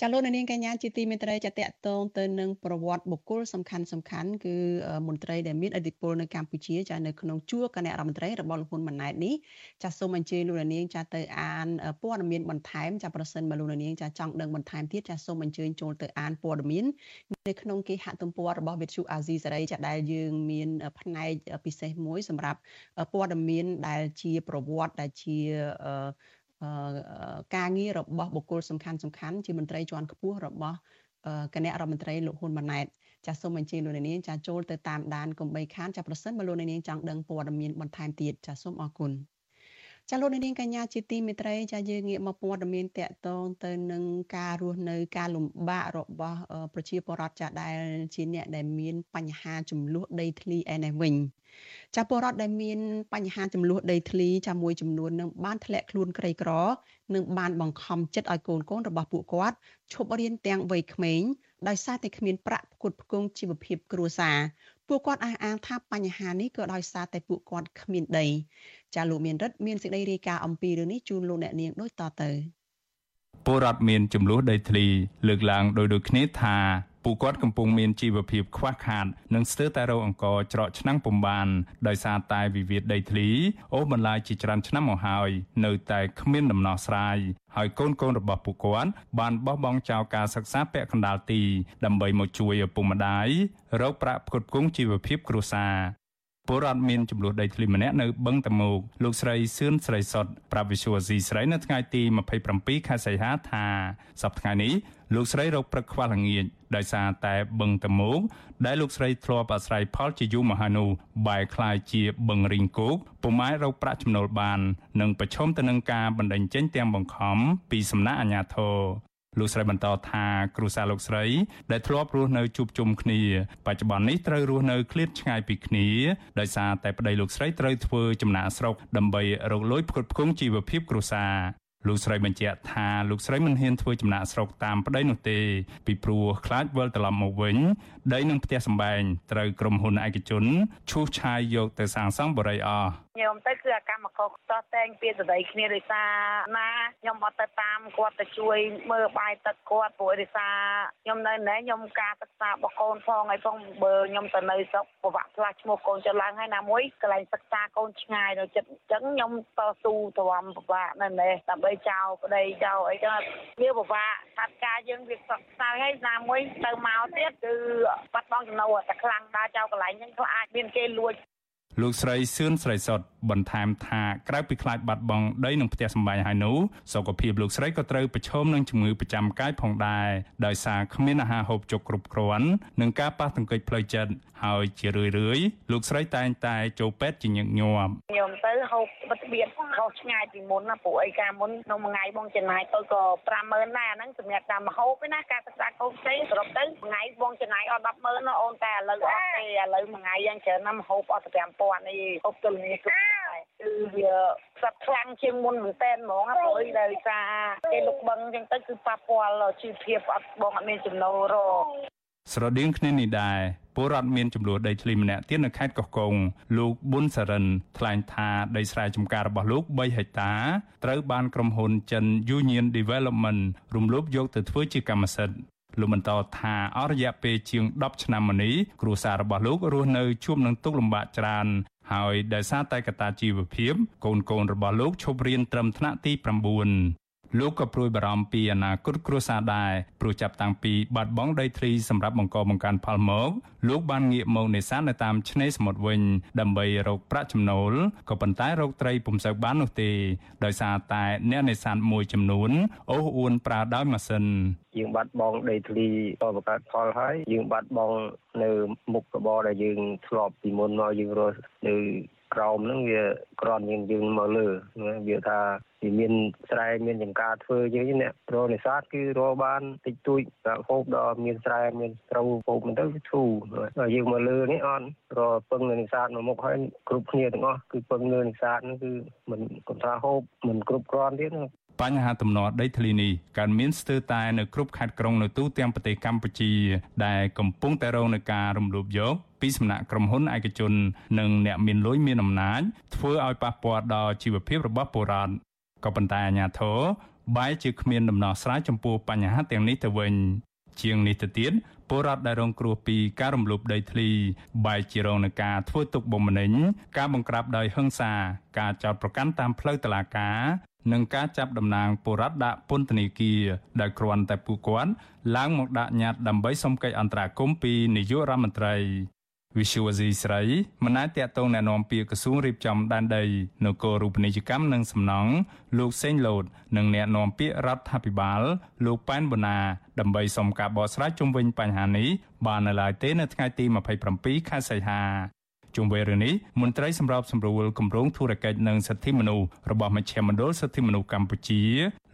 [SPEAKER 1] ចាលោកនាងកញ្ញាជាទីមេត្រីចាតកតងទៅនឹងប្រវត្តិបុគ្គលសំខាន់សំខាន់គឺមន្ត្រីដែលមានឥទ្ធិពលនៅកម្ពុជាចានៅក្នុងជួរគណៈរដ្ឋមន្ត្រីរបស់លោកហ៊ុនម៉ាណែតនេះចាសូមអញ្ជើញលោកនាងចាទៅអានព័ត៌មានបន្ថែមចាប្រសិនបើលោកនាងចាចង់ដឹងបន្ថែមទៀតចាសូមអញ្ជើញចូលទៅអានព័ត៌មាននៅក្នុងគេហទំព័ររបស់វិទ្យុអាស៊ីសេរីចាដែលយើងមានផ្នែកពិសេសមួយសម្រាប់ព័ត៌មានដែលជាប្រវត្តិដែលជា ការងាររបស់បុគ្គលសំខាន់សំខាន់ជាមន្ត្រីជាន់ខ្ពស់របស់គណៈរដ្ឋមន្ត្រីលោកហ៊ុនម៉ាណែតចាសសូមអញ្ជើញលោកនាងចាចូលទៅតាមដានកុំបីខានចាប្រសិនបើលោកនាងចង់ដឹងព័ត៌មានបន្ថែមទៀតចាសូមអរគុណ ចាលោកនាងកញ្ញាជាទីមេត្រីចាយើងងាកមកព័ត៌មានតកតងទៅនឹងការរស់នៅការលំបាករបស់ប្រជាពលរដ្ឋចាដែលជាអ្នកដែលមានបញ្ហាចំនួនដីធ្លីឯនេះវិញចាពលរដ្ឋដែលមានបញ្ហាចំនួនដីធ្លីចាមួយចំនួននឹងបានធ្លាក់ខ្លួនក្រីក្រនិងបានបង្ខំចិត្តឲ្យកូនកូនរបស់ពួកគាត់ឈប់រៀនទាំងវ័យក្មេងដោយសារតែគ្មានប្រាក់ផ្គត់ផ្គង់ជីវភាពគ្រួសារពួកគាត់អះអាងថាបញ្ហានេះក៏ដោយសារតែពួកគាត់គ្មានដី ចាលោកមានរិទ្ធមានសេចក្តីរាយការណ៍អំពីរឿងនេះជូនលោកអ្នកនាងដូចតទៅ
[SPEAKER 16] ពលរដ្ឋមានចំនួនដីធ្លីលើកឡើងដោយដូចគ្នាថាពួកគាត់កំពុងមានជីវភាពខ្វះខាតនិងស្ទើរតែរកអង្គច្រកឆ្នាំងពំបានដោយសារតែវិវាទដីធ្លីអូសបន្លាយជាច្រើនឆ្នាំមកហើយនៅតែគ្មានដំណោះស្រាយហើយកូនកូនរបស់ពួកគាត់បានបោះបង់ចោលការសិក្សាពាក់កណ្ដាលទីដើម្បីមកជួយឪពុកម្ដាយរកប្រាក់ផ្គត់ផ្គង់ជីវភាពគ្រួសារ ពលរដ្ឋមានចំនួនដីធ្លីម្នាក់នៅបឹងតមោកលោកស្រីសឿនស្រីសុតប្រាប់វិសុវស៊ីស្រីនៅថ្ងៃទី27ខែសីហាថាសប្តាហ៍នេះលោកស្រីរកព្រឹកខ្វះល្ងាចដោយសារតែបឹងតមោកដែលលោកស្រីធ្លាប់អាស្រ័យផលជាយូរមកហើយនោះបែរคล้ายជាបឹងរីងគោកពុំអាចរកប្រាក់ចំណូលបាននិងប្រឈមទៅនឹងការបណ្តេញចេញទាំងបង្ខំពីសំណាក់អាជ្ញាធរ លោកស្រីបន្តថាគ្រួសារលោកស្រីដែលធ្លាប់រស់នៅជួបជុំគ្នាបច្ចុប្បន្ននេះត្រូវរស់នៅឃ្លាតឆ្ងាយពីគ្នាដោយសារតែប្តីលោកស្រីត្រូវធ្វើចំណាកស្រុកដើម្បីរកលុយផ្គត់ផ្គង់ជីវភាពគ្រួសារលោកស្រីបញ្ជាក់ថាលោកស្រីមិនហ៊ានធ្វើចំណាក់ស្រុកតាមប្តីនោះទេពីព្រោះខ្លាចវិលត្រឡប់មកវិញដីនឹងផ្ទះសម្បែងត្រូវក្រុមហ៊ុនឯកជនឈូសឆាយយកទៅសាងសង់បរិយាអស់
[SPEAKER 23] ខ្ញុំទៅគឺអាកម្មករតតែងពីសដីគ្នារិសាណាខ្ញុំអត់ទៅតាមគាត់ទៅជួយមើលបាយទឹកគាត់ព្រោះរិសាខ្ញុំនៅណែខ្ញុំការសិក្សារបស់កូនផងហើយផងបើខ្ញុំទៅនៅស្រុកប្រវាក់ផ្លាស់ឈ្មោះកូនចឡើងហើយណាមួយកន្លែងសិក្សាកូនឆ្ងាយនៅចិត្តអញ្ចឹងខ្ញុំតស៊ូទ្រាំពិបាកនៅណែដើម្បីចោលប្តីចោលអីចឹងវាពិបាកថាត់ការយើងវាសក់ស្ៅហើយណាមួយទៅមកទៀតគឺបាត់បង់ចំណូលតែខ្លាំងដើរចោលកន្លែងហ្នឹងក៏អាចមានគេលួច
[SPEAKER 16] លោកស្រីសឿនស្រីសុតបន្ថែមថាក្រៅពីខ្លាចបាត់បង់ដីនិងផ្ទះសម្បែងហើយនោះសុខភាពលោកស្រីក៏ត្រូវប្រឈមនឹងជំងឺប្រចាំកាយផងដែរដោយសារគ្មានអាហារហូបចុកគ្រប់គ្រាន់និងការប៉ះទង្គិចផ្លូវចិត្តហើយជារឿយរឿយលោកស្រីតែងតែចូលពេទ្យជាញឹកញាប់
[SPEAKER 23] ខ្ញុំទៅហូបបិទបៀតខុសឆ្ងាយពីមុនណាព្រោះអីការមុនក្នុងមួយថ្ងៃបងចំណាយទៅក៏50000ដែរអាហ្នឹងសម្រាប់តាមម្ហូបឯណាការសិក្សាកូនផ្សេងសរុបទៅមួយថ្ងៃបងចំណាយអត់100,000ណាអូនតែឥឡូវអត់ទេឥឡូវមួយថ្ងៃយ៉ាងច្រើនណាស់ម្ហូបអត់5ព័ន្ធនេះអប់ទល់នេះគ្រប់ដែរគឺវាខ្សត់ខ្លាំងជាងមុនមែនតើហ្មងព្រោះដោយសារគេលុកបឹងអញ្ចឹងទៅគឺប៉ះពាល់ជីវភាពអត់បងអត់មានចំណូលរក
[SPEAKER 16] ស្រដៀងគ្នានេះដែរពលរដ្ឋមានចំនួនដីធ្លីម្នាក់ទៀតនៅខេត្តកោះកុងលោកប៊ុនសរិនថ្លែងថាដីស្រែចម្ការរបស់លោក3ហិកតាត្រូវបានក្រុមហ៊ុនចិន Union Development រំលោភយកទៅធ្វើជាកម្មសិទ្ធិ លោកបន្តថាអស់រយៈពេលជាង10ឆ្នាំមកនេះគ្រួសាររបស់លោករស់នៅជួបនឹងទុក្ខលំបាកច្រើនហើយដោយសារតែកត្តាជីវភាពកូនកូនរបស់លោកឈប់រៀនត្រឹមថ្នាក់ទី9 លោកក៏ព្រួយបារម្ភពីអនាគតគ្រួសារដែរព្រោះចាប់តាំងពីបាត់បង់ដីធ្លីសម្រាប់បង្កបង្កើនផលមកលោកបានងាកមកនេសាទនៅតាមឆ្នេរសមុទ្រវិញ ដើម្បីរកប្រាក់ចំណូលក៏ប៉ុន្តែរកត្រីពុំសូវបាននោះទេ ដោយសារតែអ្នកនេសាទមួយចំនួនអូសអួនប្រើដោយម៉ាស៊ីន
[SPEAKER 24] យើងបាត់បង់ដីធ្លីតបង្កើតផលហើយយើងបាត់បង់នៅមុខរបរដែលយើងធ្លាប់ពីមុនមកយើងរស់នៅ ក្រោមហ្នឹងវាក្រន់យើងយើងមកលើវាថាវាមានស្រែមានចំការធ្វើយើងអ្នករនេសាទគឺរកបានតិចតួចហូបដល់មានស្រែមានស្រូវហូបមិនទៅធូរយើងមកលើនេះអត់រកពឹងនៅនេសាទមកមុខហើយគ្រប់គ្នាទាំងអស់គឺពឹងនៅនេសាទហ្នឹងគឺមិនគាត់ថាហូបមិនគ្រប់គ្រាន់ទៀត
[SPEAKER 16] បញ្ហាទំនាស់ដីធ្លីនេះកើតមានស្ទើរតែនៅគ្រប់ខេត្តក្រុងនៅទូទាំងប្រទេសកម្ពុជា ដែលកំពុងតែរងនឹងការរំលោភយកពីសំណាក់ក្រុមហ៊ុនឯកជន និងអ្នកមានលុយមានអំណាចធ្វើឲ្យប៉ះពាល់ដល់ជីវភាពរបស់ពលរដ្ឋក៏ប៉ុន្តែអាជ្ញាធរបែរជាគ្មានដំណោះស្រាយចំពោះបញ្ហាទាំងនេះទៅវិញជាងនេះទៅទៀតពលរដ្ឋដែលរងគ្រោះពីការរំលោភដីធ្លីបែរជារងនឹងការធ្វើទុកបុកម្នេញការបង្ក្រាបដោយហិង្សា ការចោទប្រកាន់តាមផ្លូវតុលាការ និងការចាប់តំណាងបុរដ្ឋដាក់ពន្ធនាគារដោយគ្រាន់តែពួកគាត់ឡើងមកដាក់ញត្តិដើម្បីសុំកិច្ចអន្តរាគមន៍ពីនាយករដ្ឋមន្ត្រី Visual Asia ស្រីមិនអាចតកតងណែនាំពីក្រសួងរៀបចំដែនដីនគររូបនីយកម្មនិងសំណង់លោកសេងលូតនិងណែនាំពាក្យរដ្ឋាភិបាលលោកប៉ែនបូណាដើម្បីសុំការបកស្រាយជុំវិញបញ្ហានេះបាននៅឡើយទេនៅថ្ងៃទី27ខែសីហា ជុំវិញរឿងនេះមន្ត្រីសម្របសម្រួលគម្រោងធុរកិច្ចនិងសិទ្ធិមនុស្សរបស់មជ្ឈមណ្ឌលសិទ្ធិមនុស្សកម្ពុជា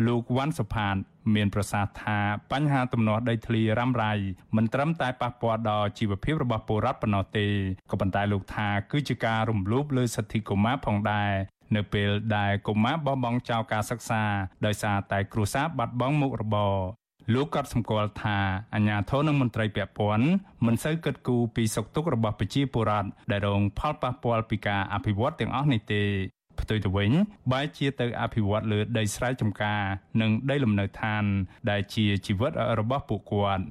[SPEAKER 16] លោកវ៉ាន់សុផាតមានប្រសាសន៍ថាបញ្ហាទំនាស់ដីធ្លីរ៉ាំរ៉ៃមិនត្រឹមតែប៉ះពាល់ដល់ជីវភាពរបស់ពលរដ្ឋប៉ុណ្ណោះទេក៏ប៉ុន្តែលោកថាគឺជាការរំលោភលើសិទ្ធិកុមារផងដែរនៅពេលដែលកុមារបោះបង់ចោលការសិក្សាដោយសារតែគ្រួសារបាត់បង់មុខរបរ លោកក៏សម្គាល់ថាអាញាធរនិងមន្ត្រីពាក់ព័ន្ធមិនសូវគិតគូរពីសុខទុក្ខរបស់ប្រជាពលរដ្ឋដែលរងផលប៉ះពាល់ពីការអភិវឌ្ឍទាំងអស់នេះទេផ្ទុយទៅវិញបែរជាទៅអភិវឌ្ឍលើដីស្រែចម្ការនិងដីលំនៅឋាន ដែលជាជីវិតរបស់ពួកគាត់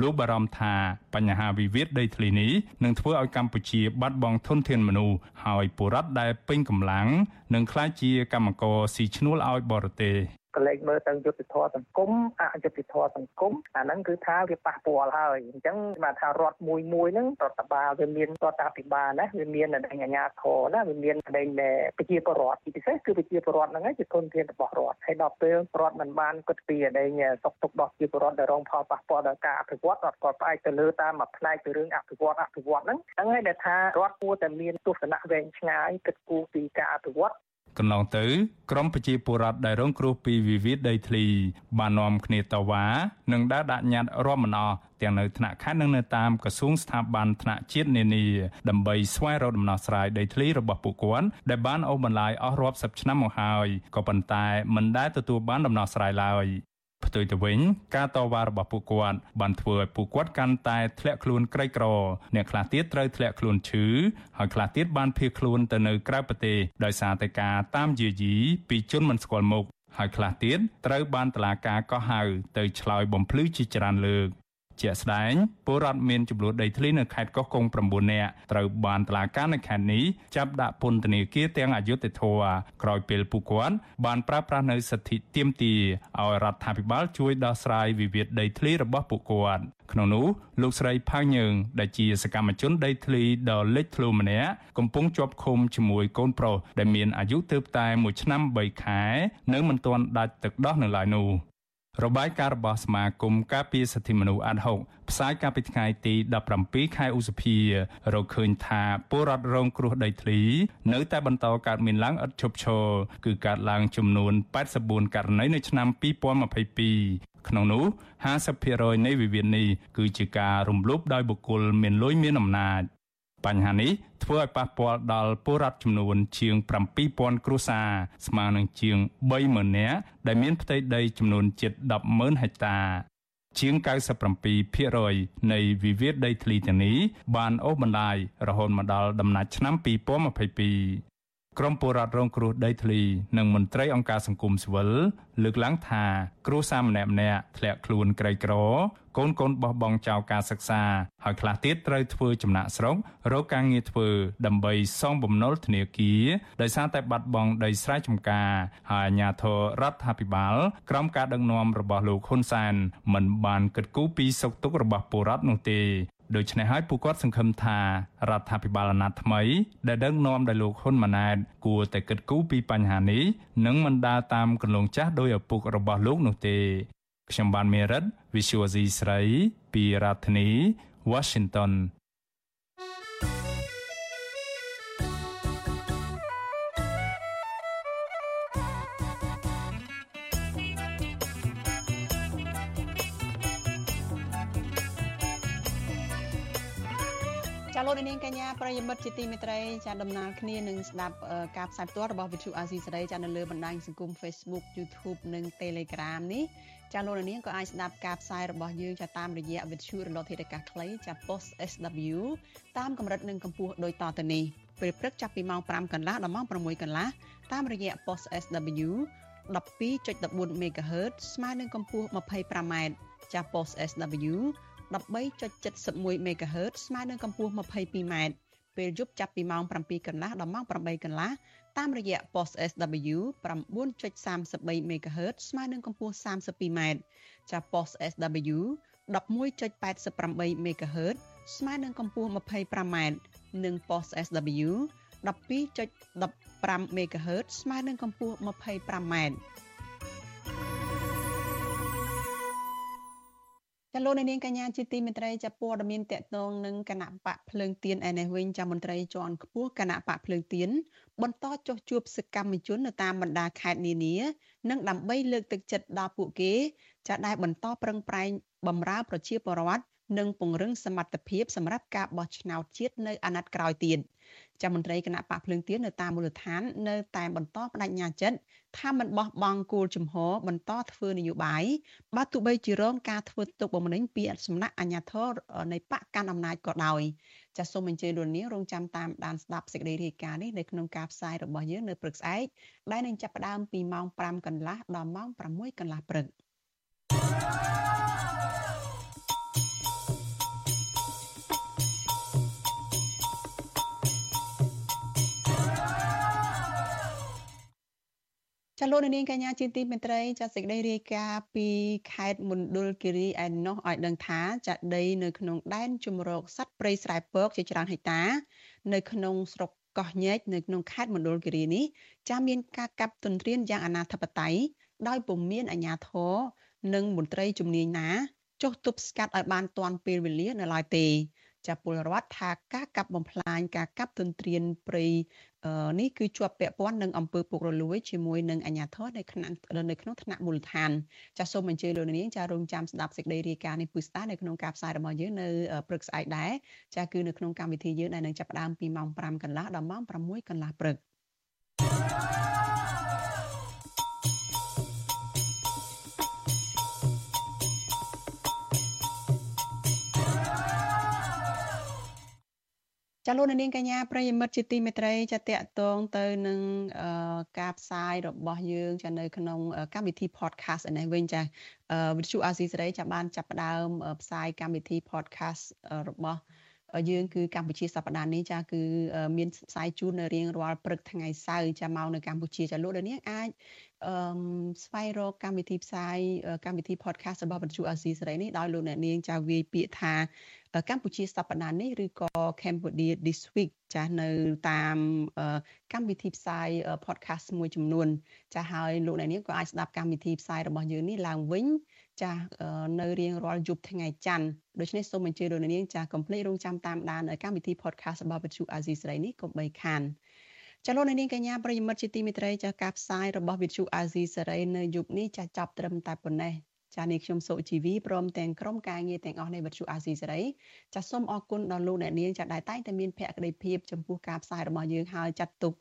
[SPEAKER 16] លោកបារម្ភថាបញ្ហាវិវាទដីធ្លីនេះនឹងធ្វើឲ្យកម្ពុជាបាត់បង់ធនធានមនុស្សហើយពលរដ្ឋដែលពេញកម្លាំងនឹងក្លាយជាកម្មករស៊ីឈ្នួលឲ្យបរទេស
[SPEAKER 12] កលែងមើលទៅយុទ្ធធម៌សង្គមអយុត្តិធម៌សង្គមអាហ្នឹងគឺថាវាប៉ះពាល់ហើយអញ្ចឹងមកថារដ្ឋមួយមួយហ្នឹងរដ្ឋបាលវាមានរដ្ឋាភិបាលណាវាមានដែងអាជ្ញាធរណាវាមានដែងប្រជាពលរដ្ឋពិសេសគឺប្រជាពលរដ្ឋហ្នឹងឯងជាធនធានរបស់រដ្ឋហើយដល់ពេលរដ្ឋមិនបានគិតពីដែងសុខទុក្ខរបស់ប្រជាពលរដ្ឋដែលរងផលប៉ះពាល់ដល់ការអភិវឌ្ឍរដ្ឋក៏ផ្អែកទៅលើតាមមួយផ្នែកទៅរឿងអភិវឌ្ឍអភិវឌ្ឍហ្នឹងហ្នឹងហើយដែលថារដ្ឋគួរតែមានទស្សនៈវែងឆ្ងាយគិតគូរពីការអភិវឌ្ឍ
[SPEAKER 16] កន្លងទៅក្រមប្រជាពលរដ្ឋដែលរងគ្រោះពីវិវាទដីធ្លីបាននាំគ្នាតវ៉ានិងដើរដាក់ញត្តិរាប់មិនអស់ទាំងនៅថ្នាក់ខេត្តនិងនៅតាមក្រសួងស្ថាប័នថ្នាក់ជាតិនានាដើម្បីស្វែងរកដំណោះស្រាយដីធ្លីរបស់ពួកគាត់ដែលបានអូសបន្លាយអស់រាប់សិបឆ្នាំមកហើយក៏ប៉ុន្តែមិនដែលទទួលបានដំណោះស្រាយឡើយ ផ្ទុយទៅវិញការតវ៉ារបស់ពួកគាត់បានធ្វើឲ្យពួកគាត់កាន់តែធ្លាក់ខ្លួនក្រីក្រអ្នកខ្លះទៀតត្រូវធ្លាក់ខ្លួនឈឺហើយខ្លះទៀតបានភៀសខ្លួនទៅនៅក្រៅប្រទេសដោយសារតែការតាមយាយីពីជនមិនស្គាល់មុខហើយខ្លះទៀតត្រូវបានតឡាការកោះហៅទៅឆ្លើយបំភ្លឺជាច្រើនលើក ជាក់ស្ដែងពលរដ្ឋមានចំនួនដីធ្លីនៅខេត្តកោះកុង9នាក់ត្រូវបានតុលាការនៅខេត្តនេះចាប់ដាក់ពន្ធនាគារទាំងអយុធធរក្រោយពេលពួកគាត់បានប្រើប្រាស់នៅសិទ្ធិទាមទារឲ្យរដ្ឋាភិបាលជួយដោះស្រាយវិវាទដីធ្លីរបស់ពួកគាត់ក្នុងនោះលោកស្រីផៅញើង ដែលជាសកម្មជនដីធ្លីដ៏លេចធ្លោម្នាក់កំពុងជាប់ឃុំជាមួយកូនប្រុសដែលមានអាយុទើបតែ1ឆ្នាំ3ខែ នៅមិនទាន់ដាច់ទឹកដោះនៅឡើយនោះ របាយការណ៍របស់សមាគមការពារសិទ្ធិមនុស្សអាត់ហុកផ្សាយកាលពីថ្ងៃទី17ខែឧសភារកឃើញថាពលរដ្ឋរងគ្រោះដីធ្លី នៅតែបន្តកើតមានឡើងឥតឈប់ឈរគឺកើតឡើងចំនួន84ករណីនៅឆ្នាំ2022ក្នុងនោះ50%នៃវិវាទនេះគឺជាការរំលោភដោយបុគ្គលមានលុយមានអំណាច បញ្ហានេះធ្វើឲ្យប៉ះពាល់ដល់ពលរដ្ឋចំនួនជាង7000គ្រួសារស្មើនឹងជាង30000នាក់ដែលមានផ្ទៃដីចំនួនជិត100,000ហិកតាជាង97%នៃវិវាទដីធ្លីទាំងនេះបានអូសបន្លាយរហូតមកដល់ដំណាច់ឆ្នាំ2022 ក្រមពលរដ្ឋរងគ្រោះដីធ្លីនិងមន្ត្រីអង្គការសង្គមស៊ីវិលលើកឡើងថាគ្រួសារម្នាក់ម្នាក់ធ្លាក់ខ្លួនក្រីក្រ កូនកូនបោះបង់ចោលការសិក្សាហើយខ្លះទៀតត្រូវធ្វើចំណាក់ស្រុករកការងារធ្វើដើម្បីសងបំណុលធនាគារដោយសារតែបាត់បង់ដីស្រែចម្ការហើយអាជ្ញាធររដ្ឋាភិបាលក្រោមការដឹកនាំរបស់លោកហ៊ុនសែនមិនបានគិតគូរពីសុខទុក្ខរបស់ពលរដ្ឋនោះទេ ដូច្នេះហើយពួកគាត់សង្ឃឹមថារដ្ឋាភិបាលអាណត្តិថ្មីដែលដឹកនាំដោយលោកហ៊ុនម៉ាណែតគួរតែគិតគូរពីបញ្ហានេះនិងមិនដើរតាមគន្លងចាស់ដោយឪពុករបស់លោកនោះទេខ្ញុំបានមេរិត Visual C ស្រីពីរដ្ឋធានី Washington
[SPEAKER 1] លោកនាងកញ្ញាប្រិយមិត្តជាទីមេត្រីចាដំណើរគ្នានឹងស្ដាប់ការផ្សាយផ្ទាល់របស់ Vithu Azizi សេរីចានៅលើបណ្ដាញសង្គម Facebook YouTube និង Telegram នេះចាលោកនាងក៏អាចស្ដាប់ការផ្សាយរបស់យើងចាតាមរយៈ Vithu រលកធាតុអាកាសខ្លីចា Post SW តាមកម្រិតនិងកម្ពស់ដូចតទៅនេះពេលព្រឹកចាប់ពីម៉ោង5កន្លះដល់ម៉ោង6កន្លះតាមរយៈ Post SW 12.14 MHz ស្មើនឹងកម្ពស់ 25m ចា Post SW 13.71 MHz ស្មើនឹងកម្ពស់ 22m ពេលយប់ចាប់ពីម៉ោង7កន្លះដល់ម៉ោង8កន្លះតាមរយៈ post SW 9.33 MHz ស្មើនឹងកម្ពស់ 32m ចា post SW 11.88 MHz ស្មើនឹងកម្ពស់ 25m និង post SW 12.15 MHz ស្មើនឹងកម្ពស់ 25m ចលនានាងកញ្ញាជាទីមេត្រីចាព័ត៌មានតកតងនឹងគណៈបកភ្លើងទៀនឯនេះវិញចាមន្ត្រីជាន់ខ្ពស់គណៈបកភ្លើងទៀនបន្តចុះជួបសកម្មជននៅតាមបណ្ដាខេត្តនានានិងដើម្បីលើកទឹកចិត្តដល់ពួកគេចាដែលបន្តប្រឹងប្រែងបម្រើប្រជាពលរដ្ឋនិងពង្រឹងសមត្ថភាពសម្រាប់ការបោះឆ្នោតជាតិនៅអាណត្តិក្រោយទៀត ចាំមន្ត្រីគណៈបកភ្លើងទៀននៅតាមមូលដ្ឋាននៅតែបន្តបដិញ្ញាចិត្តថាមិនបោះបង់គោលជំហរបន្តធ្វើនយោបាយបើទោះបីជារងការធ្វើទុកបុកម្នេញពីសំណាក់អាជ្ញាធរនៃបកកាន់អំណាចក៏ដោយចាសសូមអញ្ជើញលោកនាងរងចាំតាមដានស្ដាប់សេចក្តីរាយការណ៍នេះនៅក្នុងការផ្សាយរបស់យើងនៅព្រឹកស្អែកដែលនឹងចាប់ផ្ដើមពីម៉ោង5កន្លះដល់ម៉ោង6កន្លះព្រឹក ចាលោកនាងកញ្ញាជាទីមេត្រីចាសេចក្តីរាយការណ៍ពីខេត្តមណ្ឌលគិរីឯណោះឲ្យដឹងថាចាដីនៅក្នុងដែនជំរកសត្វព្រៃស្រែពកជាច្រើនហិកតា នៅក្នុងស្រុកកោះញែកនៅក្នុងខេត្តមណ្ឌលគិរីនេះចាមានការកាប់ទន្ទ្រានយ៉ាងអនាធបត័យដោយពុំមានអាជ្ញាធរនិងមន្ត្រីជំនាញណាចុះទប់ស្កាត់ឲ្យបានទាន់ពេលវេលានៅឡើយទេចាពលរដ្ឋថាការកាប់បំផ្លាញការកាប់ទន្ទ្រានព្រៃ នេះគឺជាប់ពាក់ព័ន្ធនឹងអំពើពុករលួយជាមួយនឹងអាជ្ញាធរនៅក្នុងនៅក្នុងថ្នាក់មូលដ្ឋានចាសសូមអញ្ជើញលោកនាងចារងចាំស្ដាប់សេចក្តីរាយការណ៍នេះពុស្តានៅក្នុងការផ្សាយរបស់យើងនៅព្រឹកស្អែកដែរចាគឺនៅក្នុងកម្មវិធីយើងដែលនឹងចាប់ផ្ដើមពីម៉ោង5កន្លះដល់ម៉ោង6កន្លះព្រឹក ចាលោកនាងកញ្ញាប្រិយមិត្តជាទីមេត្រីចាតកតងទៅនឹងការផ្សាយរបស់យើងចានៅក្នុងកម្មវិធី podcast នេះវិញចាវិទ្យុអាស៊ីសេរីចាបានចាប់ផ្ដើមផ្សាយកម្មវិធី podcast របស់យើងគឺកម្ពុជាសប្តាហ៍នេះចាគឺមានផ្សាយជូននៅរៀងរាល់ព្រឹកថ្ងៃសៅរ៍ចាមកនៅកម្ពុជាចាលោកនាងអាចអឺស្វែងរកកម្មវិធីផ្សាយកម្មវិធី podcast របស់វិទ្យុអាស៊ីសេរីនេះដោយលោកអ្នកនាងចាវាយពាក្យថា កម្ពុជាសប្តាហ៍នេះឬក៏ Cambodia this week ចាស់នៅតាមកម្មវិធីផ្សាយ podcast មួយចំនួន ចាស់ហើយលោកអ្នកនាងក៏អាចស្ដាប់កម្មវិធីផ្សាយរបស់យើងនេះឡើងវិញចាស់នៅរៀងរាល់យប់ថ្ងៃច័ន្ទដូច្នេះសូមអញ្ជើញលោកអ្នកនាងចាស់កុំភ្លេចរងចាំតាមដានកម្មវិធី podcast របស់វិទ្យុអាស៊ីសេរីនេះកុំបីខានចលនានាងកញ្ញាប្រិយមិត្តជាទីមេត្រីចាស់ការផ្សាយរបស់វិទ្យុអាស៊ីសេរីនៅយប់នេះចាស់ចាប់ត្រឹមតែប៉ុណ្ណេះ ចានេះខ្ញុំសុជីវីព្រមទាំងក្រុមការងារទាំងអស់នៃវិទ្យុអាស៊ីសេរីចាសូមអរគុណដល់លោកអ្នកនាងចាដែលតែងតែមានភក្ដីភាពចំពោះការផ្សាយរបស់យើងហើយចាត់ទុក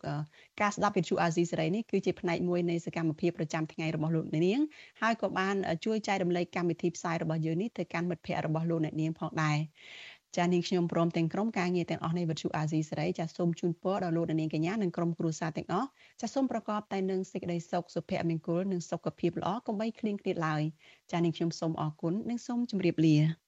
[SPEAKER 1] ការស្ដាប់វិទ្យុអាស៊ីសេរីនេះគឺជាផ្នែកមួយនៃសកម្មភាពប្រចាំថ្ងៃរបស់លោកអ្នកនាងហើយក៏បានជួយចែករំលែកកម្មវិធីផ្សាយរបស់យើងនេះទៅកាន់មិត្តភ័ក្តិរបស់លោកអ្នកនាងផងដែរ ចានាងខ្ញុំព្រមទាំងក្រុមការងារទាំងអស់នៃវិទ្យុអាស៊ីសេរីចាសូមជូនពរដល់លោកនាងកញ្ញានិងក្រុមគ្រួសារទាំងអស់ចាសូមប្រកបតែនឹងសេចក្តីសុខសុភមង្គលនិងសុខភាពល្អកុំបីឃ្លៀងឃ្លាតឡើយចានាងខ្ញុំសូមអរគុណនិងសូមជម្រាបលា